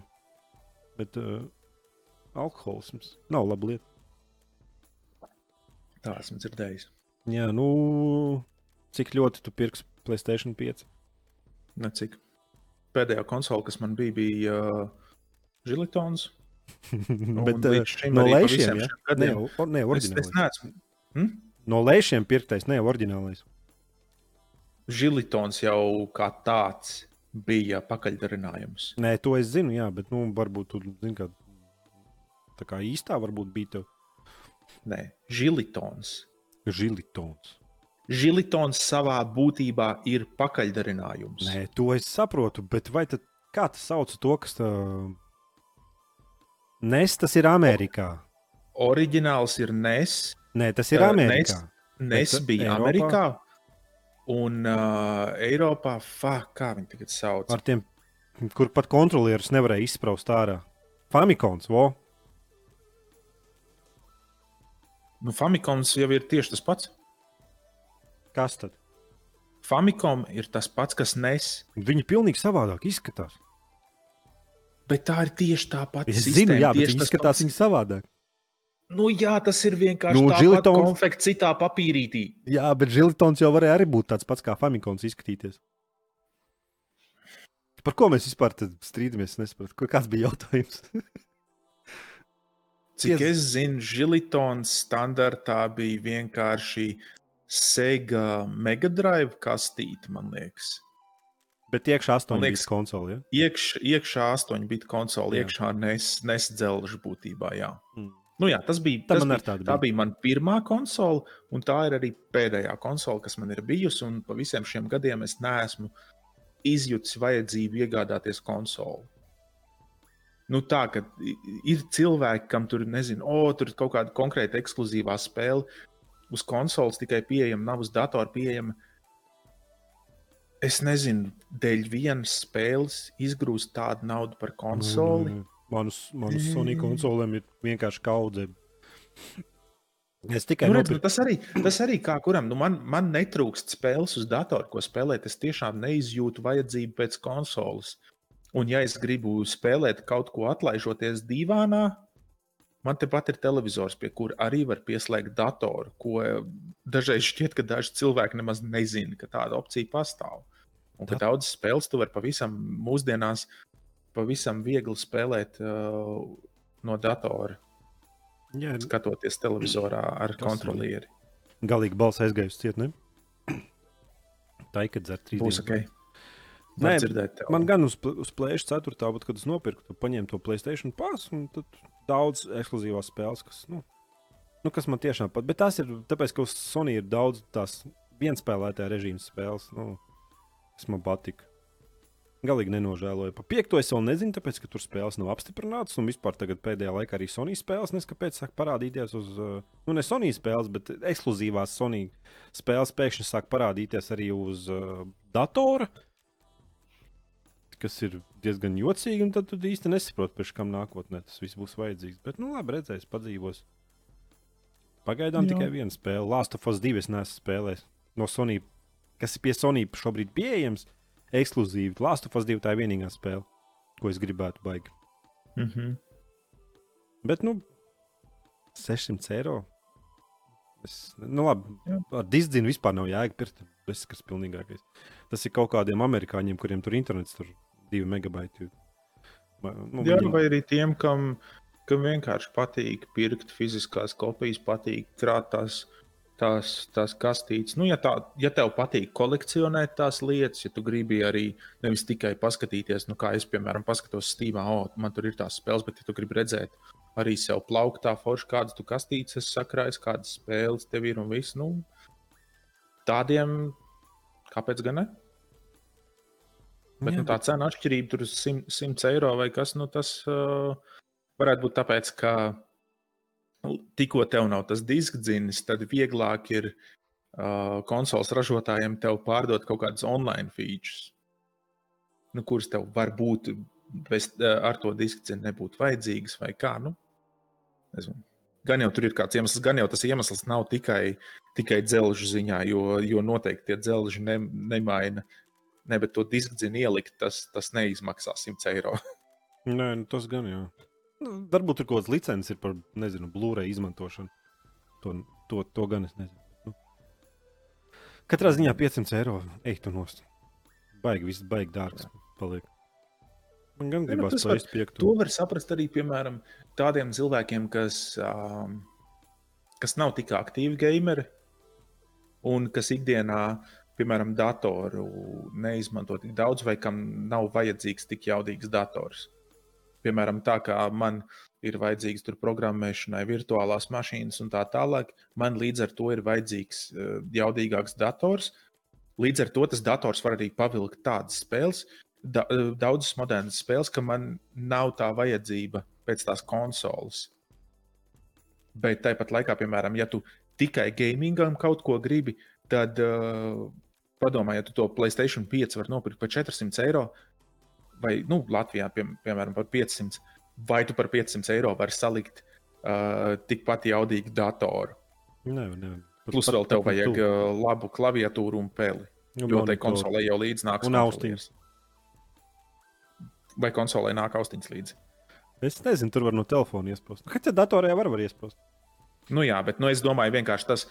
Bet uh, alkoholisms nav laba lieta. Tā esmu dzirdējis. Jā, nu, cik ļoti tu pirksi Playstation 5? Ne cik. Pēdējā konsole, kas man bija, bija uh, Žilitons. Bet uh, no lēšiem, ja? Ne, gadiem o- ne Es, es neesmu. Hm? No lēšiem pirktais, ne oriģinālais. žilitons jau kā tāds bija pakaļdarinājums. Nē, to es zinu, jā, bet nu, varbūt tur zini, ka tā kā īstā varbūt bija tev Nē, žilitons. žilitons. Žilitons savā būtībā ir pakaļdarinājums. Nē, to es saprotu, bet vai tad kā tas sauc to, kas tā... Nes tas ir Amerikā. Oriģināls ir NES. Nē, tas ir Eh, Amerikā. NES Bet bija Eiropā? Amerikā. Un uh, Eiropā, fuck, kā viņi tagad sauc? Ar tiem, kur pat kontrolierus nevarēja izspraust ārā. Famikons, vo? Nu, Famikoms jau ir tieši tas pats. Kas tad? Famikom ir tas pats, kas NES. Viņi pilnīgi savādāk izskatās. Bet tā ir tieši tā pati Es sistēma. zinu, jā, bet viņi izskatās pats. savādāk. Nu, jā, tas ir vienkārši Nu, tāds konfekts, citā papīrītī. Jā, bet žilitons jau varēja arī būt tāds pats kā Famikons izskatīties. Par ko mēs vispār strīdamies? Es Nesapratu, kāds bija jautājums. Cik es zinu, žilitons standartā bija vienkārši Sega Mega Drive kastīte, man liekas. Bet iekšā 8 Man liekas, liekas- konsoli. Ja? Iekš, iekšā 8 bitu konsole, Jā. iekšā nes, nesdzelžu būtībā. Jā. Mm. Nu, jā, tas bija, Tā tas man bija, tādu tā bija. bija mana pirmā konsole, un tā ir arī pēdējā konsole, kas man ir bijusi. Un pa visiem šiem gadiem es neesmu izjutis vajadzību iegādāties konsoli. Nu, tā i- ir cilvēki, kam tur nezinu, o, tur ir kaut kāda konkrēta ekskluzīvā spēle, uz konsoles tikai pieejama, nav uz datora pieejama. Es nezinu, dēļ vienas spēles izgrūst tādu naudu par konsoli. Mm, Manus, manus Mm. Sony konsolēm ir vienkārši kaudze. Es tikai Nu, redz, nu, nopirku. tas, arī, tas arī kā kuram. Nu, man, man netrūkst spēles uz datora, ko spēlēt. Es tiešām neizjūtu vajadzību pēc konsoles. Un, ja es gribu spēlēt kaut ko atlaižoties divānā, man tepat ir televizors, pie kura arī var pieslēgt datoru. Ko eh, dažreiz šķiet, ka daži cilvēki nemaz nezina, ka tāda opcija pastāv. Un ka daudzas spēles tu vari pavisam mūsdienās pavisam viegli spēlēt uh, no datora, Jā, skatoties televizorā ar Tas kontrolieri. galīgi balss aizgājusi ciet, ne? Tā ir, kad dzer trīs Būs dienas. Nē, dzirdēt. Man gan uz, uz plēša 4. bet, kad es nopirku, tu paņēmu to Playstation pasu, un tad daudz ekskluzīvās spēles, kas, nu, nu, kas man tiešām pat. Bet tas ir tāpēc, ka uz Sony ir daudz tās vienspēlētāja režīma spēles, nu, kas man patika. Galīgi nenožēloju. Par piekto es vēl nezinu, tāpēc, ka tur spēles nav apstiprinātas. Un vispār tagad pēdējā laikā arī Sony spēles neskapēc sāk parādīties uz, uh, nu, ne Sony spēles, bet ekskluzīvās Sony spēles pēkšņi sāk parādīties arī uz uh, datora kas ir diezgan jocīgi, un tad tu īsti nesaproti, pēc kam nākotnē tas viss būs vajadzīgs. Bet, nu, labi, redzēs, padzīvos. Pagaidām Jā. tikai viena spēle. Last of Us 2 es neesmu spēlējis. No Sony, kas ir pie Sony šobrīd pieejams, ekskluzīvi. Last of Us 2 tā ir vienīgā spēle, ko es gribētu baigt. Mm -hmm. Bet, nu, 600 eiro. Es, nu, labi, Jā. ar diskzinu vispār nav jēga pirkt. Tas ir pilnīgākais. Tas ir kaut kādiem amerikāņiem, kuriem tur internets tur 2 megabaiti. Nu, Jā, viņi- vai arī tiem, kam, kam vienkārši patīk pirkt fiziskās kopijas, patīk krāt tās, tās, tās kastītes. Nu, ja, tā, ja tev patīk kolekcionēt tās lietas, ja tu gribi arī nevis tikai paskatīties, nu, kā es, piemēram, paskatos Steamā, o, man tur ir tās spēles, bet ja tu gribi redzēt arī sev plauktā forši, kādas tu kastītes esi sakrājis, kādas spēles tev ir un viss, nu, tādiem, kāpēc gan ne? Bet Jā, nu, tā cena atšķirība tur ir 100, 100 eiro vai kas. Nu, tas uh, varētu būt tāpēc, ka nu, tikko tev nav tas diskdzinis, tad vieglāk ir uh, konsoles ražotājiem tev pārdot kaut kādas online features, nu, kuras tev varbūt bez, uh, ar to diskdzinu nebūtu vajadzīgas vai kā. Nu, nezinu. Gan jau tur ir kāds iemesls, gan jau tas iemesls nav tikai, tikai dzelžu ziņā, jo, jo noteikti tie dzelži ne, nemaina Ne, bet to diskzinu ielikt, tas, tas neizmaksā 100 eiro. Nē, nu, tas gan jā. Nu, varbūt ir kaut kāds licences ir par, nezinu, Blu-ray izmantošanu. To, to, to gan es nezinu. Nu. Katrā ziņā 500 eiro ej tu nost. Baigi, viss baigi dārgs paliek. Man gan nu, gribas spēlēt piekto. To var saprast arī piemēram tādiem cilvēkiem, kas, um, kas nav tik aktīvi gameri un kas ikdienā piemēram, datoru neizmanto tik daudz, vai kam nav vajadzīgs tik jaudīgs dators. Piemēram, tā kā man ir vajadzīgs tur programmēšanai, virtuālās mašīnas un tā tālāk, man līdz ar to ir vajadzīgs uh, jaudīgāks dators. Līdz ar to tas dators var arī pavilkt tādas spēles, da, uh, daudzas modernas spēles, ka man nav tā vajadzība pēc tās konsoles. Bet tāpat laikā, piemēram, ja tu tikai gamingam kaut ko gribi, tad uh, padomā, ja tu to Playstation 5 vari nopirkt par 400 eiro, vai nu, Latvijā, pie, piemēram, par 500, vai tu par 500 eiro vari salikt uh, tikpat jaudīgu datoru. Nevar, nevar. Plus vēl tev vajag uh, labu klaviatūru un peli. Nu, jo tai konsolē jau līdzi nāk austiņas. Vai konsolē nāk austiņas līdzi? Es nezinu, tur var no telefona iesprāst. Kā tā datorā var, var iesprāst? Nu jā, bet nu, es domāju, vienkārši tas,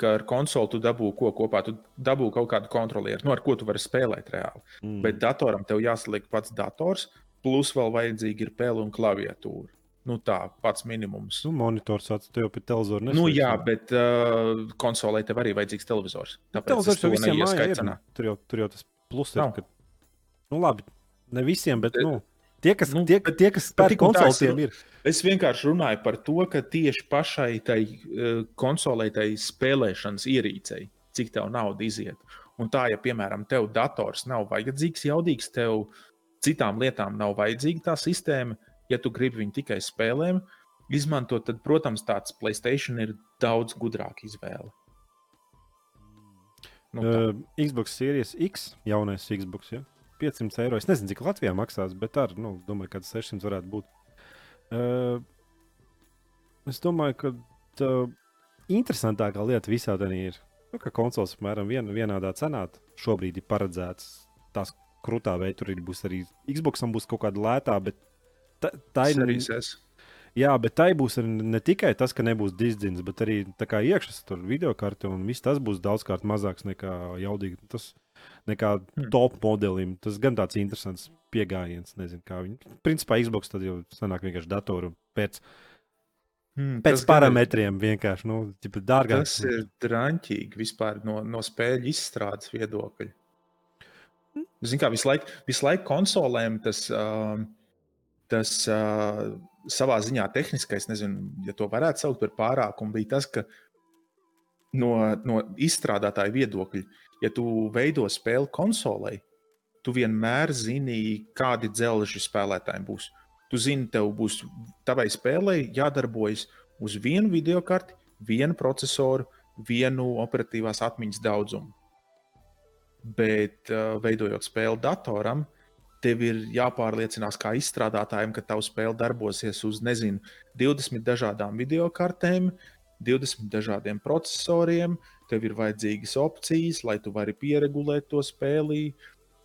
ka ar konsoli tu dabū ko kopā. Tu dabū kaut kādu kontrolieri, nu, ar ko tu vari spēlēt reāli. Mm. Bet datoram tev jāsaliek pats dators, plus vēl vajadzīgi ir pēle un klaviatūra. Nu, tā pats minimums. Nu, monitors atstājot jau pie televizora. Nu, jā, bet uh, konsolē tev arī vajadzīgs televizors. Tāpēc televizors jau visiem ir. Tur jau, tur jau tas plus ir. Ka, nu, labi, ne visiem, bet. bet nu, Tie, kas, nu, tie, tie, kas pērk konsolēm, ir. Es vienkārši runāju par to, ka tieši pašai tai uh, konsolei, tai spēlēšanas ierīcei, cik tev nauda iziet. Un tā, ja, piemēram, tev dators nav vajadzīgs, jaudīgs, tev citām lietām nav vajadzīga tā sistēma, ja tu gribi viņu tikai spēlēm izmantot, tad, protams, tāds Playstation ir daudz gudrāka izvēle. Nu, tā. uh, Xbox Series X, jaunais Xbox. Ja? 500 eiro. Es nezinu, cik Latvijā maksās, bet ar, nu, domāju, ka 600 varētu būt. Uh, es domāju, ka tā interesantākā lieta visā tā ir, nu, ka konsoles apmēram vien, vienādā cenā šobrīd ir paredzēts. Tās krūtā veidā tur būs arī Xbox, būs kaut kāda lētā, bet tā, tā ir. Jā, bet tai būs ne tikai tas, ka nebūs disciplīns, bet arī iekšā tur video karte un viss tas būs daudzkārt mazāks nekā jaudīgi. Tas nekā hmm. top modelim. Tas gan tāds interesants pieejams. Nezinu, kā viņi. Principā Xbox tad jau sanāk vienkārši datoru pēc. Hmm, Pēc parametriem ir, vienkārši nu, dārgāk. Tas ir drāmīgi vispār no, no spēļu izstrādes viedokļa. Ziniet, kā visu laiku, visu laiku konsolēm tas, uh, tas uh, savā ziņā tehniskais, nezinu, ja to varētu saukt par pārākumu, bija tas, ka no, no izstrādātāja viedokļa, ja tu veido spēli konsolē, tu vienmēr zini, kādi dzelži spēlētājiem būs. Tu zini, tev būs tavai spēlei jādarbojas uz vienu video karti, vienu procesoru, vienu operatīvās atmiņas daudzumu. Bet, uh, veidojot spēli datoram, tev ir jāpārliecinās kā izstrādātājiem, ka tavs spēle darbosies uz, nezinu, 20 dažādām video kartēm, 20 dažādiem procesoriem, tev ir vajadzīgas opcijas, lai tu vari pieregulēt to spēli.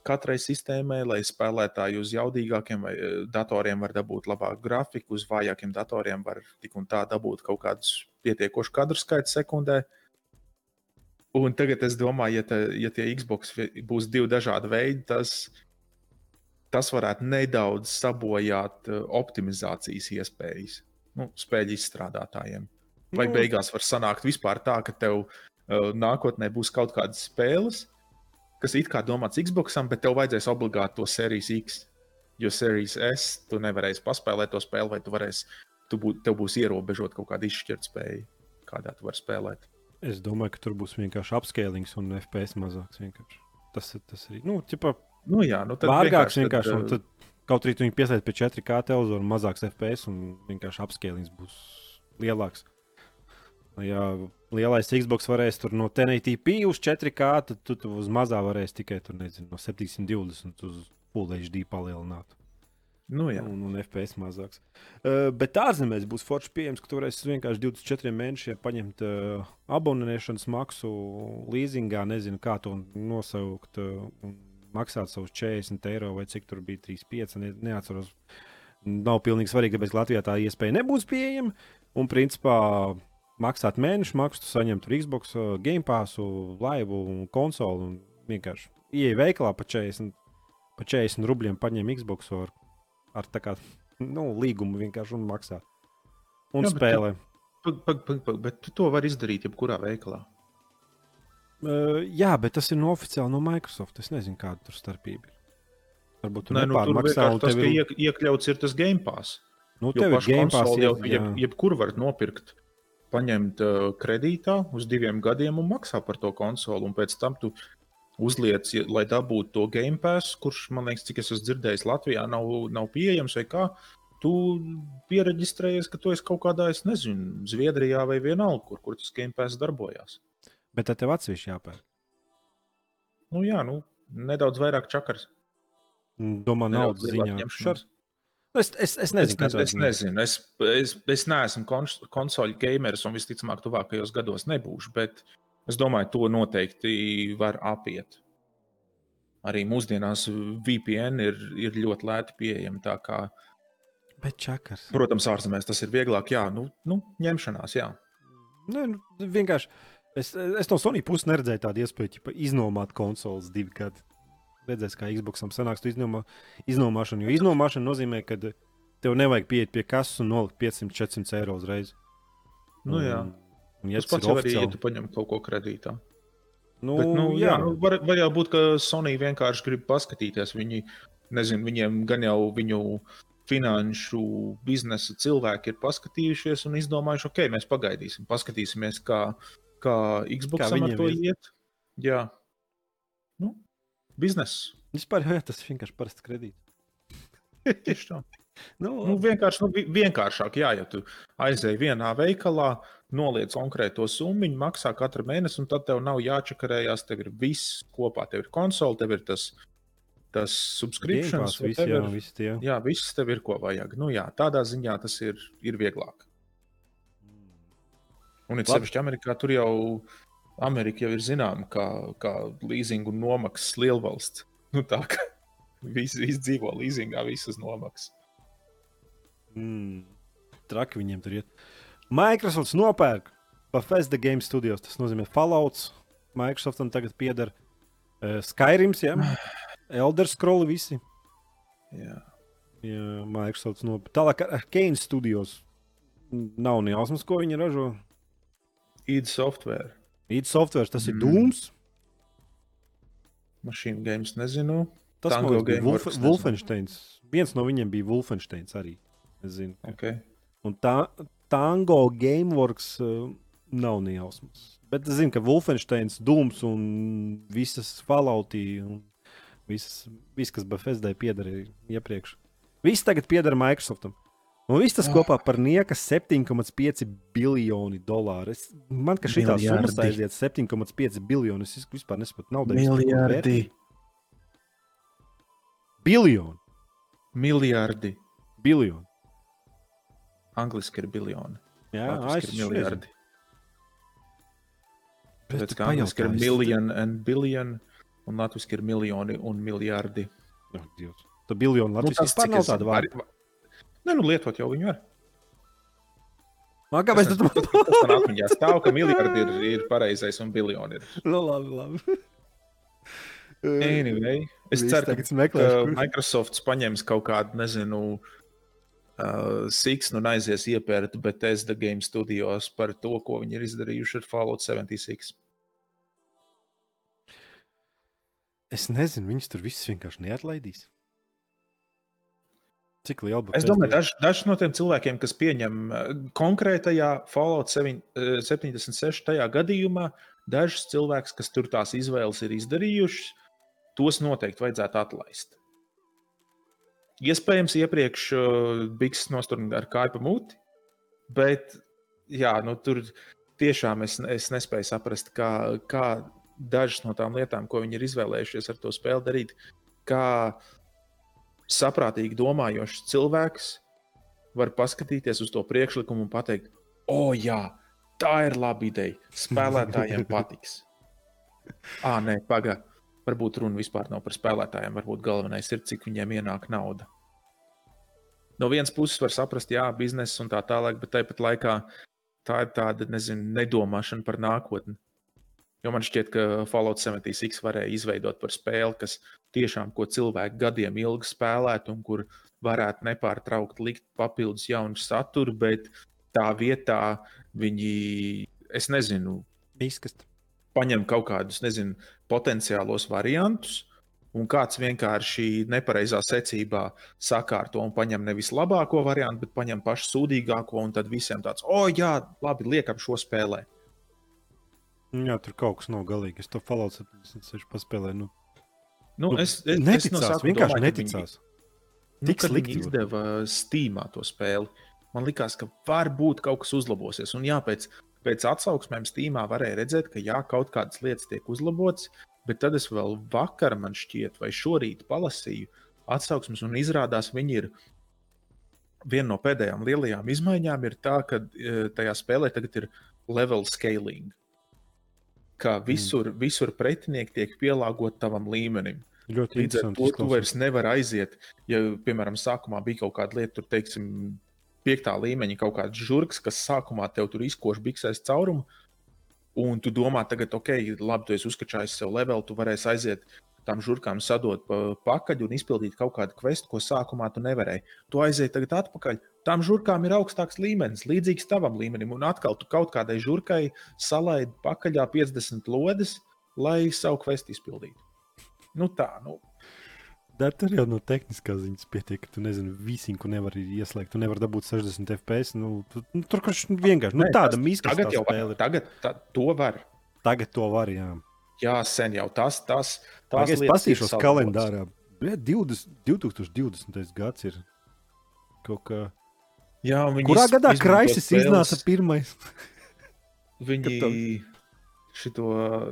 Katrai sistēmai, lai spēlētāji uz jaudīgākiem eh, datoriem var dabūt labāku grafiku, uz vājākiem datoriem var tik un tā dabūt kaut kādus pietiekošu kadru skaitu sekundē. Un tagad es domāju, ja, te, ja tie Xbox būs divi dažādi veidi, tas tas varētu nedaudz sabojāt eh, optimizācijas iespējas nu, spēļu izstrādātājiem. Vai nu, beigās var sanākt vispār tā, ka tev uh, nākotnē būs kaut kādas spēles, kas it kā domāts Xboxam, bet tev vajadzēs obligāti to Series X. Jo Series S tu nevarēsi paspēlēt to spēli, vai tu varēsi, tu bū, tev būs ierobežot kaut kāda izšķirtspēja, kādā tu vari spēlēt. Es domāju, ka tur būs vienkārši upscalings un FPS mazāks. Vienkārši. Tas ir tas arī. Nu, ķipa, Nu, jā, nu tad Vārgāks vienkārši. vienkārši tad, tad, kaut arī viņi piesaista pie 4K televizoru, mazāks FPS un vienkārši apskēlings būs lielāks. Ja lielais Xbox varēs tur no 1080p uz 4K, tad tu, tu uz mazā varēsi tikai tur, nezinu, no 720 uz Full HD palielināt. Nu, jā. un, un FPS mazāks. Uh, bet ārzemēs būs forši pieejams, ka tu varēsi vienkārši 24 mēnešiem paņemt uh, abonēšanas maksu leasingā, nezinu, kā to nosaukt. Uh, maksāt savus 40 eiro vai cik tur bija 35. Ne, neatceros. Nav pilnīgi svarīgi, kāpēc Latvijā tā iespēja nebūs pieejama. Un, principā, maksāt mēnešu maksu, saņemt Xbox, uh, Game Pass, laivu un konsoli. Un vienkārši ieeja veikalā pa 40, pa 40 rubļiem, paņem Xbox ar, ar kā, nu, līgumu vienkārši un maksā. Un Jā, spēlē. Bet, pag, pag, pag, bet tu to vari izdarīt jebkurā veikalā. Uh, jā, bet tas ir no oficiāli no Microsoft. Es nezinu, kāda tur starpība ir. Varbūt tur nu, tur nepārmaksā, un vienkārši tas, tev ka ir, iek, iekļauts ir tas Game Pass. nu, Jo tev ir pašu konsoli jau jeb, jebkur var nopirkt, paņemt kredītā uz diviem gadiem un maksā par to konsoli. Un pēc tam tu uzliec, lai dabūtu to Game Pass, kurš, man liekas, cik es esmu dzirdējis, Latvijā nav, nav pieejams vai kā. Tu pieregistrējies, ka tu esi kaut kādā, es nezinu, Zviedrijā vai vienalga, kur, kur tas Game Pass darbojās. Bet tad tev atsevišķi jāpērk. Nu, jā, nu, nedaudz vairāk čakars. Domā, naudas ziņā. ņemšanās. Šar... Es, es, es Es, nezinu, ne, kādā es ziņā. nezinu, es, es, es neesmu kons konsoļu gameris un visticamāk, tuvākajos gados nebūšu. Bet es domāju, to noteikti var apiet. Arī mūsdienās VPN ir, ir ļoti lēti pieejama. tā kā, Bet čakars. Protams, ārzemēs tas ir vieglāk. Jā, nu, nu ņemšanās, jā. Nē, nu, vienkārši. Es, es no Sony puses neredzēju tādu iespēju, ka iznomāt konsoles divi gadi. Redzēs, kā Xboxam sanāks iznomā, iznomāšana. Jo iznomāšana nozīmē, ka tev nevajag pieiet pie kases un nolikt 500-400 eiro uzreiz. Nu, jā. Un, un, ja Tas pats arī, ja tu paņem kaut ko kredītā. Nu, Bet, nu, jā, jā, nu, var, var jau būt, ka Sony vienkārši grib paskatīties. Viņi, nezinu, viņiem gan jau viņu finanšu biznesa cilvēki ir paskatījušies un izdomājuši, ok, mēs pagaidīsim, paskatīsimies, kā, kā Xbox Kā ar to iet. iet. Jā, nu, biznesa. Vispār jā, tas ir vienkārši parasts kredīts. Tieši tā. Nu, Nu, vienkārši, nu, vi- vienkāršāk, jā, ja tu aizēji vienā veikalā, noliec konkrēto summu, maksā katru mēnesi, un tad tev nav jāčakarējās. Tev ir viss kopā, tev ir konsole, tev ir tas, tas subscriptions, Gamepāss, visi, jā, whatever. visi tie. jā, viss tev ir ko vajag. Nu, jā, tādā ziņā tas ir, ir vieglāk. Un it sevišķi Amerikā tur jau, Amerika jau ir zināma kā, kā leasingu un nomaksas lielvalsts. Nu, tā kā visi, visi dzīvo leasingā, visas nomaksas. Mm. Traki viņiem tur iet. Microsoft nopērk Bethesda Game Studios. Tas nozīmē Fallouts. Microsoftam tagad pieder uh, Skyrims, ja? Elder Scrolls visi. Jā. Jā, Microsoft nopērk. Tālāk ar Kane Studios. Nav ne jausmas, ko viņi ražo. id software. It software, tas mm. ir. Dooms. Mašīnu games nezinu. Tas Tango man bija Wolf. Wolfensteins. Viens no viņiem bija Wolfensteins arī. Es zinu. ka- Okay. Un tā, Tango Gameworks uh, nav nejausmas. Bet es zinu, ka Wolfensteins, Dūms un visas Falloutī un visas, viss, kas Bethesdai piederēja iepriekš. Viss tagad pieder Microsoftam. Un viss tas kopā par nieka 7,5 biljoni dolāru. Es, man ka šī summa aiziet 7,5 biljoni. Es vispār nesaprotu naudu. Miljardi. Biljoni. Miljardi. Biljoni. Angliski ir biljoni. Jā, Latviski ir miljardi. Bet kā angliski ir million and billion, un latviski ir miljoni un miljardi. Oh, Dievs. Tā biljoni Latvijas nu, vispār cik es tāda vārda. Nē, nu lietot jau viņu var. Man Kāpēc Tas tu tas man atmiņā stāv, ka miljardi ir, ir pareizais un biljoni ir. Nu, labi, labi. Anyway, es Viss ceru, ka ka kur- Microsoft paņems kaut kādu, nezinu, uh, siksnu un aizies iepērt Bethesda Game Studios par to, ko viņi ir izdarījuši ar Fallout 76. Es nezinu, viņus tur visus vienkārši neatlaidīs. Cik liela būtu Es domāju, daži daž no tiem cilvēkiem, kas pieņem uh, konkrētajā Fallout 7, uh, 76. tajā gadījumā, dažs cilvēks, kas tur tās izvēles ir izdarījuši, tos noteikti vajadzētu atlaist. Iespējams, iepriekš uh, Bigs nostūrīja ar kāju pa muti, bet jā, nu, tur tiešām es, es nespēju saprast, kā, kā dažas no tām lietām, ko viņi ir izvēlējušies ar to spēli darīt, kā saprātīgi domājošs cilvēks var paskatīties uz to priekšlikumu un pateikt, o, jā, tā ir laba ideja. Spēlētājiem patiks. Ah, nē, pagaidi. Varbūt runa vispār nav par spēlētājiem. Varbūt galvenais ir, cik viņiem ienāk nauda. No vienas puses var saprast, jā, biznesa un tā tālāk, bet tāpat laikā tā ir tāda, nezinu, nedomāšana par nākotni. Jo man šķiet, ka Fallout 76 varēja izveidot par spēli, kas tiešām ko cilvēki gadiem ilgi spēlētu, un kur varētu nepārtraukti likt papildus jaunu saturu, bet tā vietā viņi, es nezinu, Izkast. paņem kaut kādus, nezinu, potenciālos variantus, un kāds vienkārši nepareizā secībā sakārto un paņem nevis labāko variantu, bet paņem pašu sūdīgāko, un tad visiem tāds, oh, jā, labi, liekam šo spēlē. Jā, tur kaut kas nav galīgi. Es to Fallout 76 paspēlēju. Nu, Nu, Nu, es, es, neticās, es no vienkārši domāju, viņi- neticās. Nu, Tik kad slikti viņi izdeva Steamā to spēli. Man liekas, ka varbūt kaut kas uzlabosies. Un jā, pēc, pēc atsauksmēm Steamā varēja redzēt, ka jā, kaut kādas lietas tiek uzlabotas, bet tad es vēl vakar, man šķiet, vai šorīt palasīju atsauksmes, un izrādās, viņi ir viena no pēdējām lielajām izmaiņām, ir tā, ka e, tajā spēlē tagad ir level scaling. Kā visur, mm. visur pretinieki tiek pielāgoti tavam līmenim. Ļoti Līdz ar to tu vairs nevari aiziet. Ja, piemēram, sākumā bija kaut kāda lieta, tur, teiksim, piektā līmeņa kaut kāds žurks, kas sākumā tev tur izkoš biksēs caurumu, un tu domā, tagad, ok, labi, tu esi uzkačājis sev levelu, tu varēsi aiziet tam žurkām sadot pa pakaļ un izpildīt kaut kādu kvestu, ko sākumā tu nevarēji. Tu aiziet tagad atpakaļ. Tām žurkām ir augstāks līmenis, līdzīgs tavam līmenim, un atkal tu kaut kādai žurkai salaidi pakaļā 50 lodes, lai savu kvestu izpildītu. Nu tā, nu, Bet tur jau no tehniskās ziņas pietiek, ka tu nezini, visiņu nevari ieslēgt. Tu nevari dabūt 60 FPS. Nu, tu, nu, tur vienkārši nu, tāda tas- mīksta Tagad jau spēle. var. Tagad tā, to var. Tagad to var, jā. Jā, sen jau tas, tas, tās es salabos. kalendārā. Bļa, 20, 2020. gads ir kaut kā. Jā, Kurā iz- gadā Kraisis iznāca pirmais? Viņi šito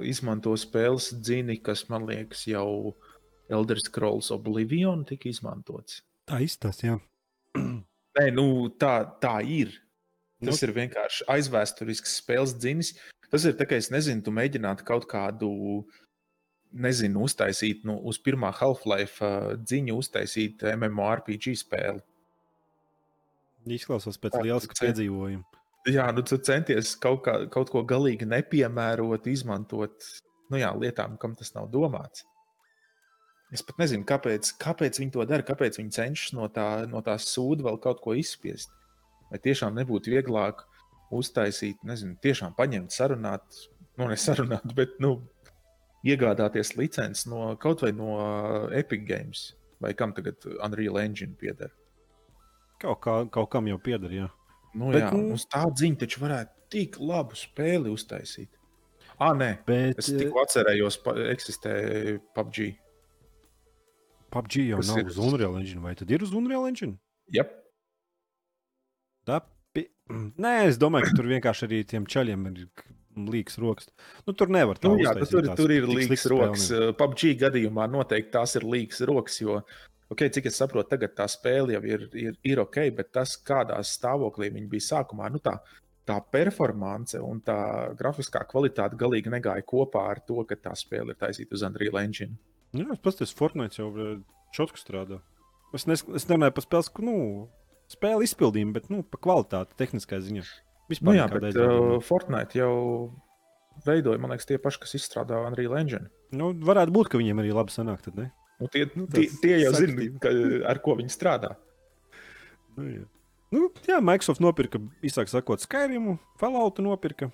izmanto spēles dzini, kas man liekas jau Elder Scrolls Oblivion tika izmantots. Tā izstāsta, jā. Nē, nu, tā, tā ir. Tas Nu. ir vienkārši aizvēsturisks spēles dzinis. Tas ir tā, ka es nezinu, tu mēģinātu kaut kādu, nezinu, uztaisīt nu, uz pirmā Half-Life uh, dziņu, uztaisīt MMORPG spēli. Izklausās pēc lieliska cen- piedzīvojuma. Jā, nu tu centies kaut, kā, kaut ko galīgi nepiemērot, izmantot nu jā, lietām, kam tas nav domāts. Es pat nezinu, kāpēc, kāpēc viņi to dara, kāpēc viņi cenšas no tā, no tā sūda vēl kaut ko izspiest. Vai tiešām nebūtu vieglāk uztaisīt, nezinu, tiešām paņemt, sarunāt, nu, nesarunāt, bet nu, iegādāties licenci no kaut vai no Epic Games vai kam tagad Unreal Engine pieder. Kaut, kā, kaut kam jau pieder, jā. Nu, Bet, jā, nu- uz tā ziņa taču varētu tik labu spēli uztaisīt. Ah, nē, Bet es tikko atcerējos, ka eksistē PUBG. PUBG jau kas nav ir- uz Unreal Engine. Vai tad ir uz Unreal Engine? Jā, Dapi. Nē, es domāju, ka tur vienkārši arī tiem ceļiem ir līks rokas. Nu, tur nevar tā nu, jā uztaisīt tur, tās tur ir līnijas rokas. PUBG gadījumā noteikti tās ir līnijas rokas, jo, okay, cik es saprotu, tagad tā spēle jau ir, ir, ir ok, bet tas, kādā stāvoklī viņi bija sākumā, nu tā. Tā performance un tā grafiskā kvalitāte galīgi negāja kopā ar to, ka tā spēle ir taisīta uz Unreal Engine. Jā, es paskatījos, Fortnite jau čotku strādā. Es, nes, es nerunāju par spēles, nu, spēli izpildījumu, bet nu, par kvalitāti, tehniskā ziņā. Vispār Nu, jā, bet uh, Fortnite jau veidoja, man liekas, tie paši, kas izstrādā Unreal Engine. Nu, varētu būt, ka viņiem arī labi sanāk. Tad, ne? Nu, tie, Nu, nu, tie, tie jau zina, ka, ar ko viņi strādā. Nu, jā. Nu, jā, Microsoft nopirka, īsāk sakot, Skyrimu, Falloutu nopirka.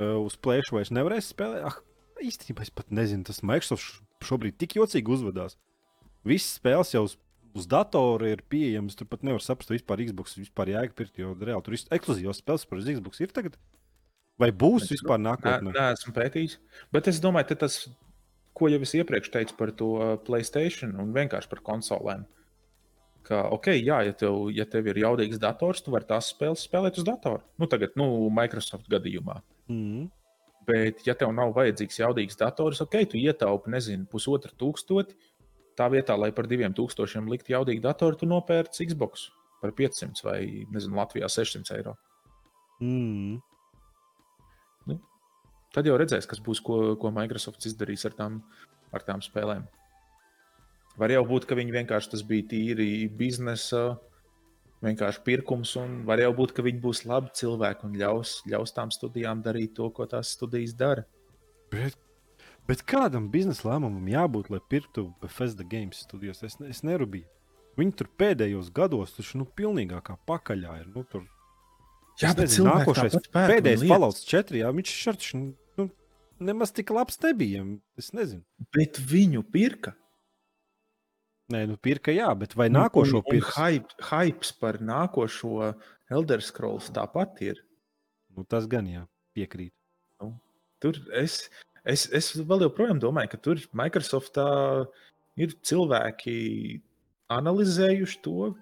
Uh, uz plēšu vairs nevarēs spēlēt. Ah, īstenībā es pat nezinu, tas Microsoft šobrīd tik jocīgi uzvedās. Visas spēles jau uz, uz datora ir pieejamas. Tur pat nevar saprast, vispār Xbox vispār jēgpirkt, jo reāli tur ir ekskluzīvas spēles par Xbox. Ir tagad? Vai būs Es vispār Nē, nākotnē? nē, esmu pētījis. Bet es domāju, ka tas, ko jau es iepriekš teicu par to uh, Playstation un vienkārši par konsolēm. Ka, ok, jā, ja tev, ja tev ir jaudīgs dators, tu vari tās spēles spēlēt uz datora. Nu, tagad, nu, Microsoft gadījumā. Mm. Bet, ja tev nav vajadzīgs jaudīgs dators, ok, tu ietaupi, nezinu, pusotru tūkstoti. Tā vietā, lai par diviem tūkstošiem liktu jaudīgu datoru, tu nopērci Xbox par 500 vai, nezinu, Latvijā 600 eiro. Mm. Tad jau redzēs, kas būs, ko, ko Microsoft izdarīs ar tām, ar tām spēlēm. Var jau būt, ka viņi vienkārši tas bija tīri biznesa, vienkārši pirkums, un var jau būt, ka viņi būs labi cilvēki un ļaus, ļaus tām studijām darīt to, ko tās studijas dara. Bet, bet kādam biznesa lēmumam jābūt, lai pirktu Bethesda Games studijos? Es, es nerūpēju. Viņi tur pēdējos gados taču nu, pilnīgākā pakaļā ir. Nu, tur, Jā, Es bet nezinu, nākošais, pēdējais. Fallouts 4, jā, viņš šarts, nu, nemaz tik labs nebija. Es nezinu. Bet viņu pirka. Nē, nu, pirka, jā, bet vai nākošo pirks? Hype, hypes par nākošo Elder Scrolls tāpat ir. Nu, tas gan jā, piekrīt. Tur es, es, es vēl joprojām domāju, ka tur Microsoftā ir cilvēki analizējuši to,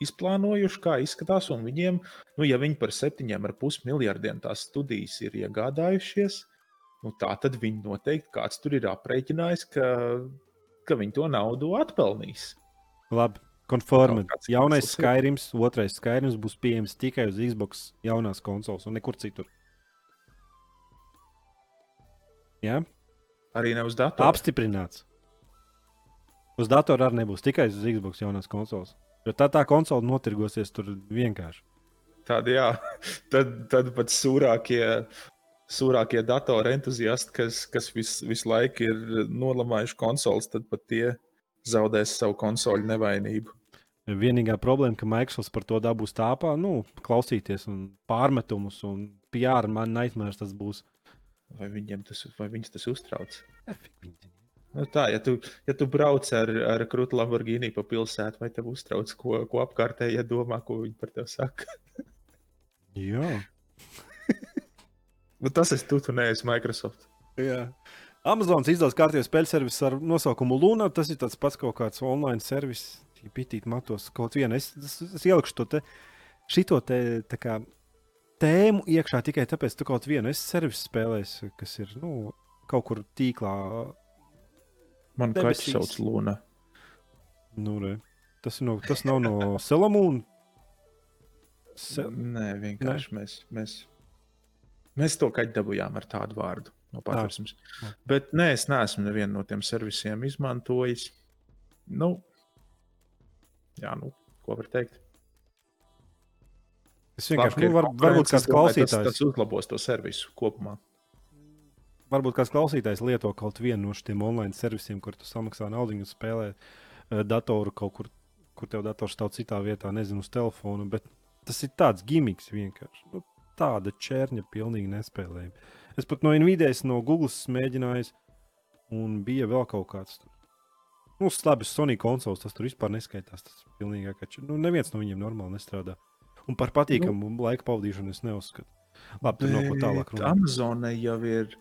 izplānojuši, kā izskatās, un viņiem, nu, ja viņi par 7,5 miljardiem tās studijas ir iegādājušies, nu, tā tad viņi noteikti kāds tur ir aprēķinājis, ka, ka viņi to naudu atpelnīs. Labi, konformi. Jaunais. Skyrims, otrais Skyrims būs pieejams tikai uz Xbox jaunās konsoles un nekur citur. Jā, Arī ne uz datoru. apstiprināts. Uz datora arī nebūs tikai uz Xbox jaunās konsoles. Jo tā tā konsole notirgosies tur vienkārši. Tādi, jā, tad, tad pat sūrākie, sūrākie datoru entuziasti, kas, kas vis, visu laiku ir nolamājuši konsoles, tad pat tie zaudēs savu konsoli nevainību. Vienīgā problēma, ka Microsoft par to dabūs tāpā, nu, klausīties un pārmetumus un PR man nightmares tas būs. Vai viņiem tas, vai viņus tas uztrauc? Nu tā, ja tu, ja tu brauc ar, ar krūtu Lamborghini pa pilsētu, vai tev uztrauc, ko, ko apkārtējie domā, ko viņi par tevi saka? Jā. Nu, tas es tu, tu neesi Microsoft. Jā. Amazons izdevās kārtībā spēļu servisu ar nosaukumu Luna. Tas ir tāds pats kaut kāds online servis. Pitīt matos kaut vienu. Es, es, es ielikšu to te, šito te, tā kā, tēmu iekšā tikai tāpēc, ka tu kaut vienu esi servis spēlējis, kas ir nu, kaut kur tīklā. Man kaķis sauc Luna. Nu, re. tas, ir no, tas nav no Salamūna. Se, Nē, vienkārši mēs, mēs, mēs to kaķi dabūjām ar tādu vārdu no patvērsmes. Bet nē, es neesmu nevienu no tiem servisiem izmantojis. Nu, jā, nu, ko var teikt? es vienkārši, ka nu, var, varbūt kāds domāju, klausītājs. Tas, tas uzlabos to servisu kopumā. varbūt kāds klausītājs lieto kaut vienu no šiem online servisiem, kur tu samaksā naudu un spēlē uh, datoru kaut kur, kur tev dators stāv citā vietā, nezinu, uz telefona. Bet tas ir tāds gimiks vienkārši. Nu, tāda čērņa pilnīgi nespēlējama. Es pat no Nvidias, no Google mēģināju, un bija vēl kaut kāds. Nu, labi, Sony konsoles tas tur vispār neskaitās. Tas pilnīgi kā nu, neviens no viņiem normāli nestrādā. Un par patīkamu nu, laika pavadīšanu es neuzskatu. Labi, tur nav ko tālāk runāt. Amazonai jau ir.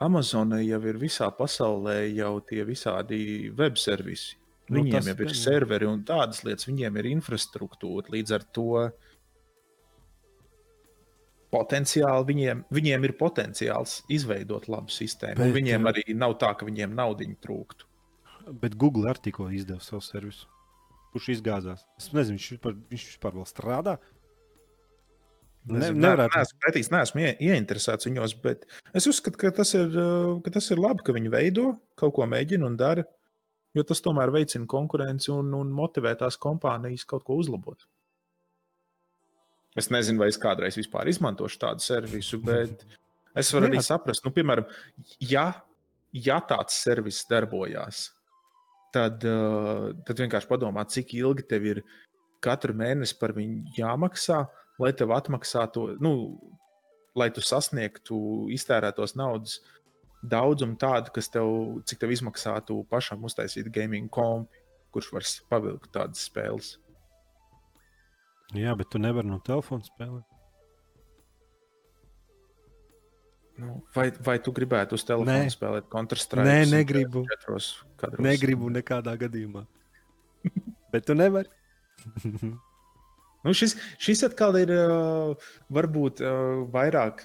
Amazonai jau ir visā pasaulē jau tie visādi web servisi. Nu, Viņiem tas jau ir serveri un tādas lietas, viņiem ir infrastruktūra. Līdz ar to potenciāli viņiem, viņiem ir potenciāls izveidot labu sistēmu. Bet, viņiem jā. arī nav tā, ka viņiem naudiņu trūktu. Bet Google arī tikko izdeva savu servisu. Kurš izgāzās? Es nezinu, viņš vispār, viņš vispār vēl strādā. Ne, nevarētu. neesmu pretīs, neesmu ie, ieinteresēts viņos, bet es uzskatu, ka tas, ir, uh, ka tas ir labi, ka viņi veido kaut ko mēģina un dara. Jo tas tomēr veicina konkurenci un, un motivē tās kompānijas kaut ko uzlabot. Es nezinu, vai es kādreiz vispār izmantošu tādu servisu, bet es varu Jā. arī saprast, nu, piemēram, ja, ja tāds servis darbojās, tad, uh, tad vienkārši padomā, cik ilgi tev ir katru mēnesi par viņu jāmaksā, lai tev atmaksātu, nu, lai tu sasniegtu iztērētos naudas daudzumu tādu, kas tev, cik tev izmaksātu pašam uztaisīt gaming kompi, kurš var pavilkt tādas spēles. Jā, bet tu nevari no telefona spēlēt. Nu, vai, vai tu gribētu uz telefona Nē. spēlēt Counter-Strike? Nē, negribu. Četros kadros? Negribu nekādā gadījumā. bet tu nevari. Nu, šis, šis atkal ir uh, varbūt uh, vairāk.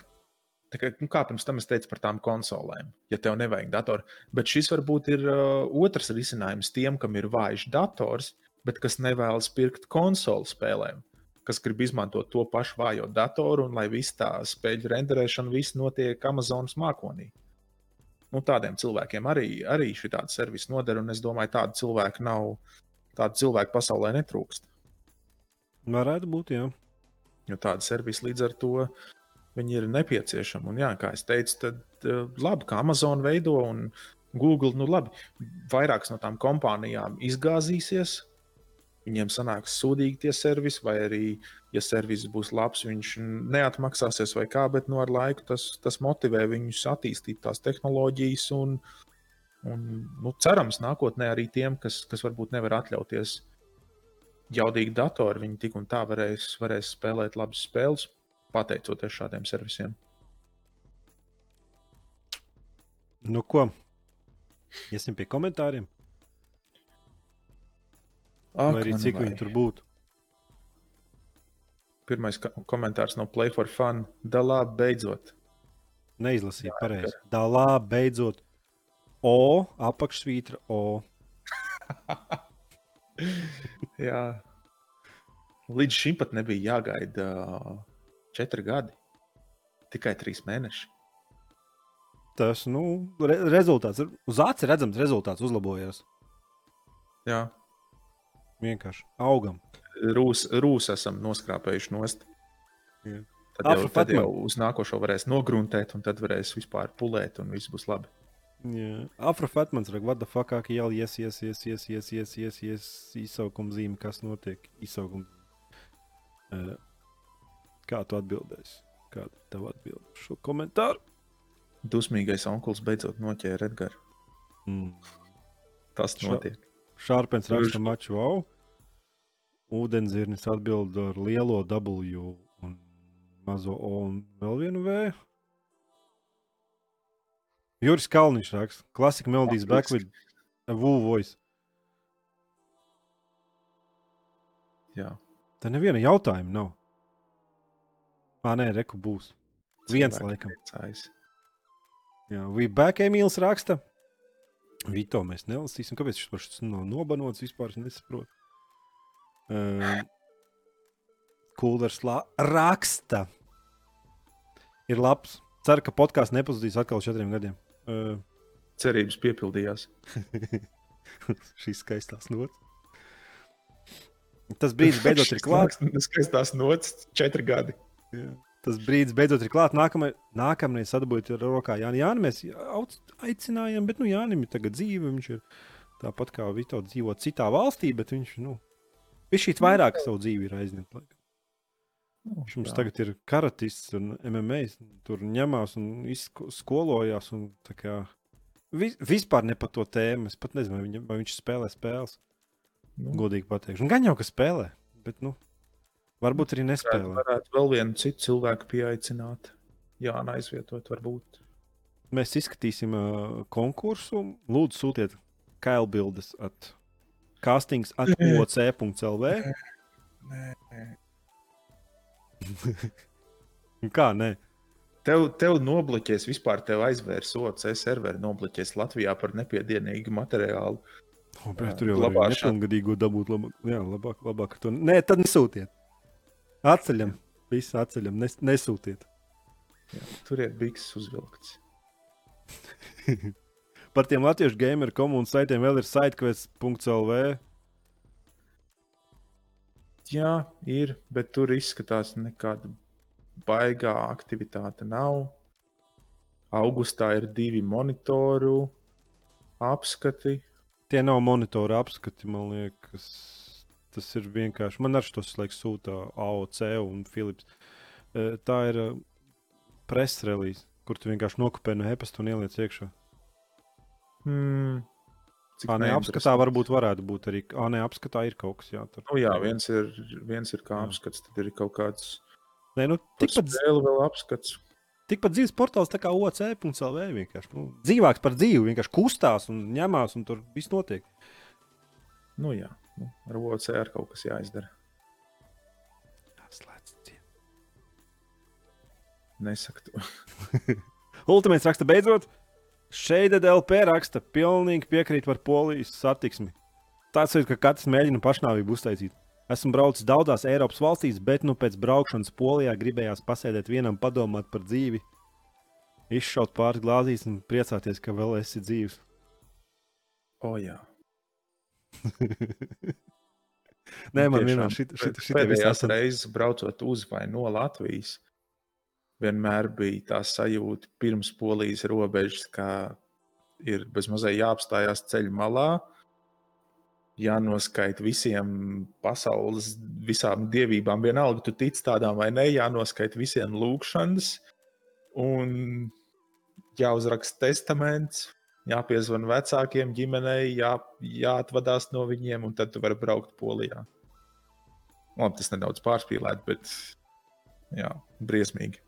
Kā, nu, kā pirms tam es teicu par tām konsolēm, ja tev nevajag datoru. Bet šis varbūt ir uh, otrs risinājums tiem, kam ir vājš dators, bet kas nevēlas pirkt konsoli spēlēm, kas grib izmantot to pašu vājo datoru un lai viss tā spēļu renderēšana viss notiek Amazonas mākonī. Nu, tādiem cilvēkiem arī, arī šī tāda servisa noder, un es domāju, tādu cilvēku nav, tādu cilvēku pasaulē netrūkst. Varētu būt, jā. Jo tāda servisa līdz ar to viņi ir nepieciešami. Un, jā, kā jau teicu, tad uh, labi, ka Amazon veido un Google, nu labi, vairākas no tām kompānijām izgāzīsies. Viņiem sanāks sūdīgi tie servisi, vai arī, ja servis būs labs, viņš neatmaksāsies vai kā, bet nu, ar laiku tas, tas motivē viņus attīstīt tās tehnoloģijas. Un, un, nu, cerams, nākotnē arī tiem, kas, kas varbūt nevar atļauties jaudīgu datoru, viņi tik un tā varēs, varēs spēlēt labas spēles, pateicoties šādiem servisiem. Nu, ko? Iesim pie komentāriem. Ak, Vai arī cik viņi tur būtu? Pirmais komentārs no Play for Fun. Dalā beidzot. Neizlasīju pareizi. Dalā beidzot O apakšsvītra O. Jā. Līdz šim pat nebija jāgaida ā, četri gadi. Tikai trīs mēneši. Tas, nu, re rezultāts. Uz acis redzams, rezultāts uzlabojās. Jā. Vienkārši augam. Rūs, rūs esam noskrāpējuši nost. Jā. Tad jau, Afra tad jau Fatman. uz nākošo varēs nogruntēt, un tad varēs vispār pulēt, un viss būs labi. Jā. Afrofatmans raksta, what the fuck, kā jau yes, yes, yes, yes, yes, yes, yes, yes, izsaukuma zīme, kas notiek. Izsaukuma. Uh, kā tu atbildēsi? Kāda ir tava atbilde uz šo komentāru? Dusmīgais onkulis beidzot noķēra Edgars. Mm. Tas notiek. Šārpens raksta maču wow. Ūdenzirnis atbild ar lielo W un mazo O un vēl vienu V. Juris Kalniņš raksta, klasika melodijas back with a woo voice. Jā. Tā neviena jautājuma nav. Ā, nē, reku būs. Viens Cilvēki laikam. priecājas. Jā, we back Emīls raksta. Vito mēs nelasīsim. Kāpēc viņš pašs nav nobanots vispār? Es nesaprotu. Um, Kulvers la- raksta. Ir labs. Ceru, ka podkāsts nepazudīs atkal četriem gadiem. Uh, Cerības piepildījās. šīs skaistās nots. Tas brīdis beidzot ir klāts. Tas skaistās nots, četri gadi. Jā. Tas brīdis beidzot ir klāts. Nākamai, nākamreiz sadabūjāt ar rokā Jānis. Jā, mēs aicinājām, bet nu, Jānis ir tagad dzīve. Viņš ir tāpat kā Vito dzīvo citā valstī, bet viņš, nu, viņš šī vairāk savu dzīvi ir aizņemts. laikam. Viņš mums tagad ir karatists un MMA. Tur ņemās un skolojās. Un, kā, vis, vispār ne par to tēmu. Es pat nezinu, vai, viņa, vai viņš spēlē spēles. Nu, Godīgi pateikšu. Gan jau, ka spēlē. Bet, nu, varbūt arī varētu, nespēlē. varētu vēl vienu citu cilvēku pieaicināt. Jā, aizvietot, varbūt. Mēs izskatīsim uh, konkursu. Lūdzu, sūtiet kailbildes at castings at oc.lv. Kā nē? Tev, tev nobloķēs vispār, tev aizvērs OC serveri, nobloķēs Latvijā par nepiedienīgu materiālu. O, bet tur jau ir glabāšana. nepilngadīgo dabūt. Labāk, jā, labāk, labāk to. Nē, tad nesūtiet. Atceļam. Visu atceļam. Nes, nesūtiet. Jā, tur ir biks uzvilkts. Par tiem latviešu gameru komunas saitiem vēl ir sitequest.lv. Jā, ir, bet tur izskatās nekāda baigā aktivitāte nav. Augustā ir divi monitoru apskati. Tie nav monitora apskati, man liekas. Tas ir vienkārši. Man arī tas laiks sūta AOC un Philips. Eh, Tā ir presa relīze, kur tu vienkārši nokopē no e-pasta un ieliec iekšā. Hmm. Cik Tā neapskatā varbūt varētu būt arī. Ah, nē, apskatā ir kaut kas jātur. Nu, jā, viens ir, viens ir kā Jā. apskats, tad ir kaut kāds Nē, nu, tikpat, spēli vēl apskats. tikpat dzīves portāls tā kā OC.CLV. vienkārši. Nu, dzīvāks par dzīvi, vienkārši kustās un ņemās, un tur viss notiek. Nu, jā, nu, ar OC ar kaut kas jāizdara. Slēdz ciet. Nesaka to. Ultimāts raksta beidzot. Šeit DLP raksta, pilnīgi piekrīt par polijas satiksmi. Tāds ir, ka katrs mēģina pašnāvību uztaisīt. Esmu braucis daudzās Eiropas valstīs, bet nu pēc braukšanas polijā gribējās pasēdēt vienam, padomāt par dzīvi, izšaut pāris glāzīs un priecāties, ka vēl esi dzīves. O, jā. Nē, man Tiešām, vienmēr pēdējās šit, reizes braucot uz vai no Latvijas, vienmēr bija tā sajūta pirms polijas robežas, ka ir bezmazliet jāapstājās ceļa malā, jānoskaita visiem pasaules, visām dievībām, vienalga, tu tici tādām vai nē, jānoskaita visiem lūgšanas, un jāuzraksta testaments, jāpiezvan vecākiem, ģimenei, jā, jāatvadās no viņiem, un tad tu vari braukt polijā. Labi, tas nedaudz pārspīlēt, bet jā, briesmīgi.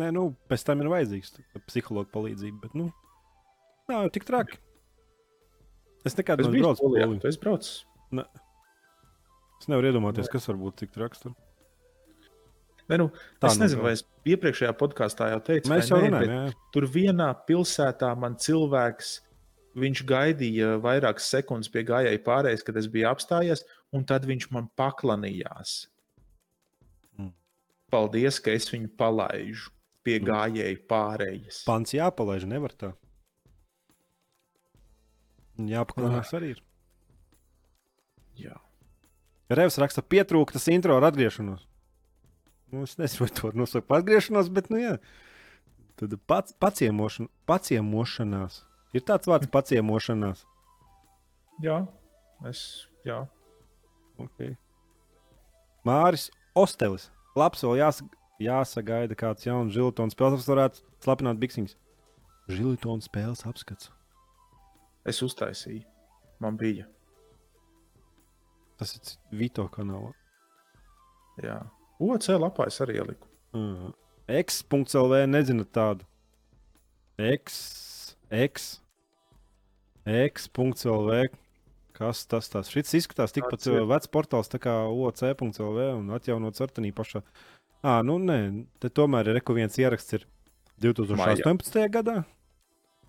Nē, nu, pēc tam ir vajadzīgs psihologa palīdzība, bet, nu, nav tik traki. Es nekad Es neesmu braucis polijā, Poliju. tu esi braucis. Es nevaru iedomāties, kas var būt tik traks. Tur. Ne, nu, Tā es nu nezinu, vēl. vai es iepriekšējā podkāstā jau teicu, Mēs jau jā. Tur vienā pilsētā man cilvēks, viņš gaidīja vairākas sekundes pie gājēja pārējais, kad es biju apstājies, un tad viņš man paklanījās. Mm. Paldies, ka es viņu palaidu pie Mm. gājēja pārējais. Pants jāpalaiž, nevar tā. Jāpaklanās arī. Ir. Jā. Revs raksta, pietrūka tas intro ar atgriešanos. Nu, es nezinu, vai to var nosaukt par atgriešanos, bet, nu, jā. Tad pats, paciemošana, paciemošanās. Ir tāds vārds paciemošanās. jā, es. Jā. Okay. Māris Ostelis. Labs, vēl jās, jāsagaida kāds jauns žiltons spēles, kas varētu slapināt biksiņas. Žiltons spēles apskats. Es uztaisīju. Man bija. Tas ir Vito kanālā. Jā. OC lapā es arī ieliku. Uh, X.CLV nezinu tādu. X, X, X.CLV. Kas tas tas? Šis izskatās tikpat ir. uh, vecs portāls tā kā OC.CLV un atjaunots ar tenī pašā. Ah, nu nē, te tomēr ir reku viens ieraksts ir 2018. gadā.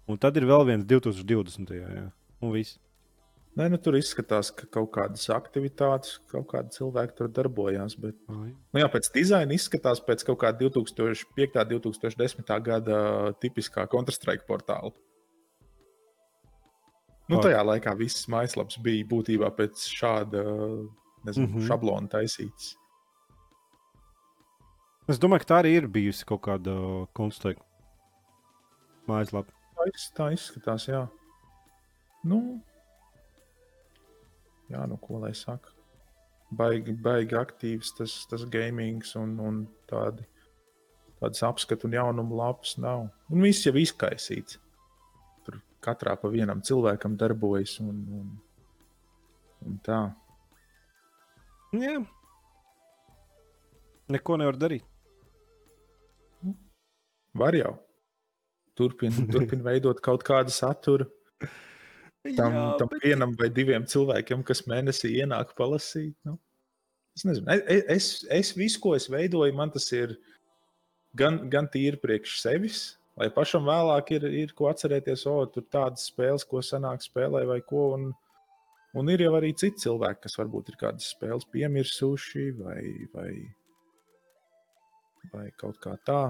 Un tad ir vēl viens 2020. Jā. Un viss. Nē, nu, tur izskatās, ka kaut kādas aktivitātes, kaut kādi cilvēki tur darbojās. Bet, nu, jā, pēc dizaina izskatās pēc kaut kāda 2005. un 2010. gada tipiskā Counter-Strike portāla. Nu, tajā laikā viss mājaslaps bija būtībā pēc šāda nezinu, mm. -hmm. šablona taisīts. Es domāju, ka tā arī ir bijusi kaut kāda konstrukta mājaslapa. Tā, iz, tā izskatās, jā. Nu, jā, nu, ko lai saka. Baigi, baigi aktīvs tas, tas gamings un, un tādi, tādas apskatu un jaunumu lapas nav. Un viss jau izkaisīts. Tur katrā pa vienam cilvēkam darbojas un, un, un tā. Jā. Neko nevar darīt. Var jau. Turpin, turpin veidot kaut kādu saturu tam, Jā, tam bet- vienam vai diviem cilvēkiem, kas mēnesī ienāk palasīt. Nu. Es nezinu, es, es, es visu, ko es veidoju, man tas ir gan, gan tīri priekš sevis, lai pašam vēlāk ir, ir ko atcerēties, o, tur tādas spēles, ko senāk spēlē vai ko. Un, un ir jau arī citi cilvēki, kas varbūt ir kādas spēles piemirsuši vai, vai, vai kaut kā tā.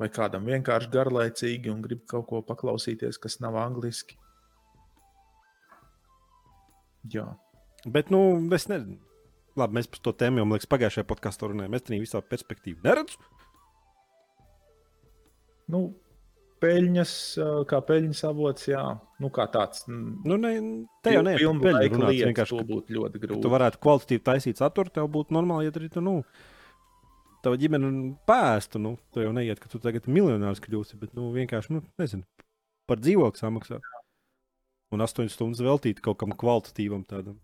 Vai kādam vienkārši garlaicīgi un grib kaut ko paklausīties, kas nav angliski. Jā, Bet, nu, es nezinu. Labi, mēs par to tēmu jau, man liekas, pagājušajā podkāstā runājām. Es tam visā perspektīvā neredzu. nu, peļņas, ā, kā peļņas avots, jā, nu, kā tāds. Nu, ne, te jau nē, laiku runāts. Vienkārši, to būtu ļoti tu grūti. varētu kvalitatīvi taisīt saturu, tev būtu normāli, ja arī tu, nu, tava ģimene pēstu. Nu, tu jau neiet, ka tu tagad miljonārs kļūsi, bet, nu, vienkārši, nu, nezinu, par dzīvokli samaksāt. Un astoņas stundas veltīt kaut kam kvalitatīvam tādam.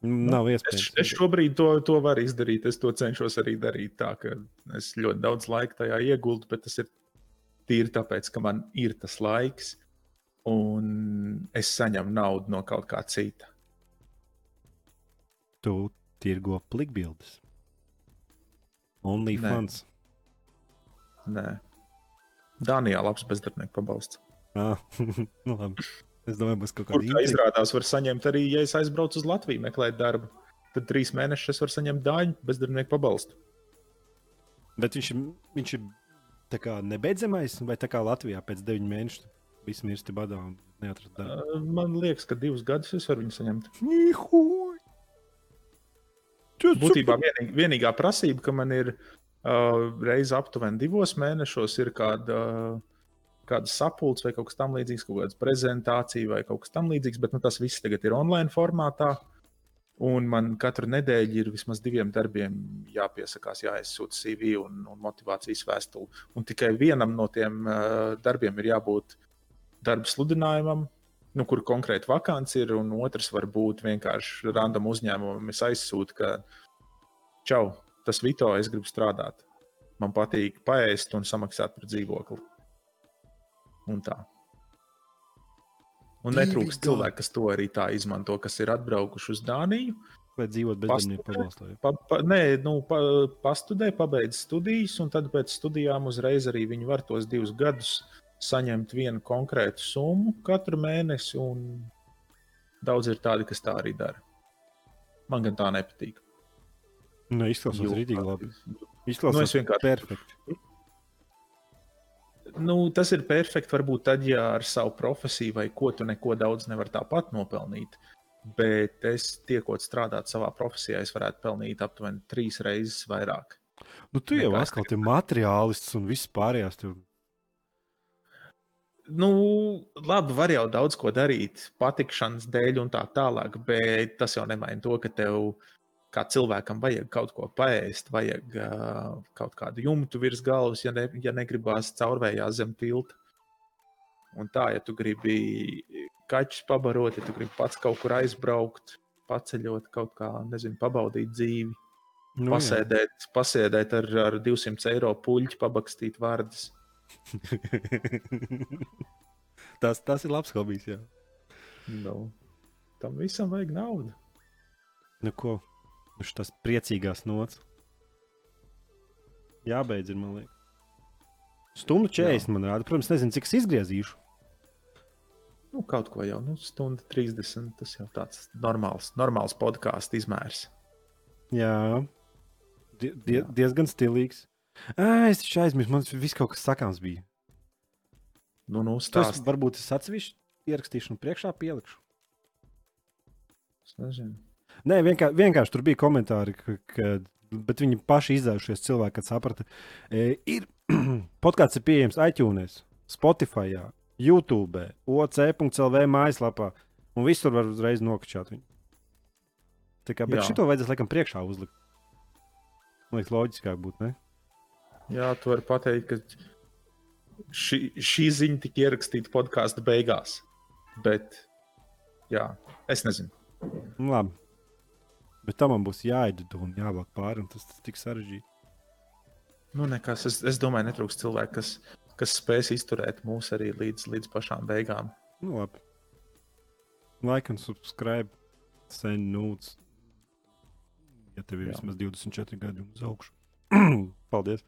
Nu, Nav Es, iespējams. es šobrīd to, to varu izdarīt. Es to cenšos arī darīt. Tā, es ļoti daudz laika tajā ieguldu, bet tas ir tīri tāpēc, ka man ir tas laiks, un es saņemu naudu no kaut kā cita. Tu tirgo plikbildes. Only Nē. Nē, Dānijā labs bezdarbnieku pabalsts. Ah, nu, labi. Es domāju, būs kaut kāda kā izrādās, var saņemt arī, ja es aizbraucu uz Latviju meklēt darbu. Tad trīs mēnešus es varu saņemt dāņu bezdarbnieku pabalstu. Bet viņš, ir- viņš ir tā kā nebeidzamais, vai tā kā Latvijā pēc deviņu mēnešu viss mirsti badā un neatrast darbu. Uh, Man liekas, ka divus gadus es varu viņu saņemt. Nihuj! Tu Būtībā vienīg, vienīgā prasība, ka man ir uh, reizes aptuveni divos mēnešos, ir kāda, kādas sapulces vai kaut kas tamlīdzīgs, kaut kāda prezentācija vai kaut kas tamlīdzīgs, bet nu, tas viss tagad ir online formātā. Un man katru nedēļu ir vismaz diviem darbiem jāpiesakās, jāizsūta CV un, un motivācijas vēstule. Un tikai vienam no tiem uh, darbiem ir jābūt darba sludinājumam, nu, kur konkrēti vakants ir, un otrs var būt vienkārši random uzņēmumam. Es aizsūtu, ka čau, tas Vito, es gribu strādāt. Man patīk paēst un samaksāt par dzīvokli. Un tā. Un netrūks cilvēki, kas to arī tā izmanto, kas ir atbraukuši uz Dāniju. Vai dzīvot bezdarbnieku Pastudē. pabalstā? Pa, pa, nē, nu, pa, pastudē, pabeidz studijas, un tad pēc studijām uzreiz arī viņi var tos divus gadus saņemt vienu konkrētu summu katru mēnesi. un Daudz ir tādi, kas tā arī dara. Man gan tā nepatīk. Nu, izklausās rītīgi labi. Nu, Izklausās es vienkārši- perfekti. Nu, tas ir perfekti. Varbūt tad, ja ar savu profesiju vai ko tu neko daudz nevar tāpat nopelnīt. Bet es tiekot strādāt savā profesijā, es varētu pelnīt aptuveni trīs reizes vairāk. Nu, tu jau atkal esi materiālists un viss pārējās. Tev... Nu, labi, var jau daudz ko darīt, patikšanas dēļ un tā tālāk, bet tas jau nemaina to, ka tev kā cilvēkam vajag kaut ko paēst, vajag uh, kaut kādu jumtu virs galvas, ja, ne, ja negribās caurvējā zem tilta. Un tā, ja tu gribi kaķus pabarot, ja tu gribi pats kaut kur aizbraukt, paceļot kaut kā, nezinu, pabaudīt dzīvi, Nu, jā. pasēdēt, pasēdēt ar, ar 200 eiro puļķi, pabakstīt vārdus. tas, tas ir labs hobijs. Jā. Nu, tam visam vajag naudu. Nu, ko? Nu, tas priecīgās nots. Jābeidz, ir, man liekas. Stundu 40 man rāda. Protams, nezinu, cik es izgriezīšu. Nu, kaut ko jau, nu, stunda 30. Tas jau tāds normāls, normāls podkāstu izmērs. Jā, die, die, Jā. diezgan stilīgs. Ā, es taču aizmirsu, man viss kaut kas sakāms bija. Nu, nu, Tas varbūt es atsevišķi ierakstīšu un priekšā pielikšu. es nezinu. Nē, vienkār, vienkārši tur bija komentāri, ka, ka bet viņi paši izdevušies cilvēki, kad saprata, e, ir podkāsts ir pieejams iTunes, Spotify, YouTube, OC.CLV mājaslapā, un visur var uzreiz nokačāt viņu. Tā kā, bet šito vajadzēs laikam priekšā uzlikt. Man liekas, loģiskāk būtu, ne? Jā, tu vari pateikt, ka šī, šī ziņa tika ierakstīta podkāstu beigās. Bet, jā, es nezinu. Nu, labi. Bet tam man būs jāiedod un jāvelk pāri, un tas, tas tik sarežģīti. Nu, nekas, es, es domāju, netrūks cilvēku, kas, kas spēs izturēt mūs arī līdz, līdz pašām beigām. Nu, labi. Like un subscribe, send nudes. Ja tev ir Jā. vismaz 24 gadi uz augšu. Paldies!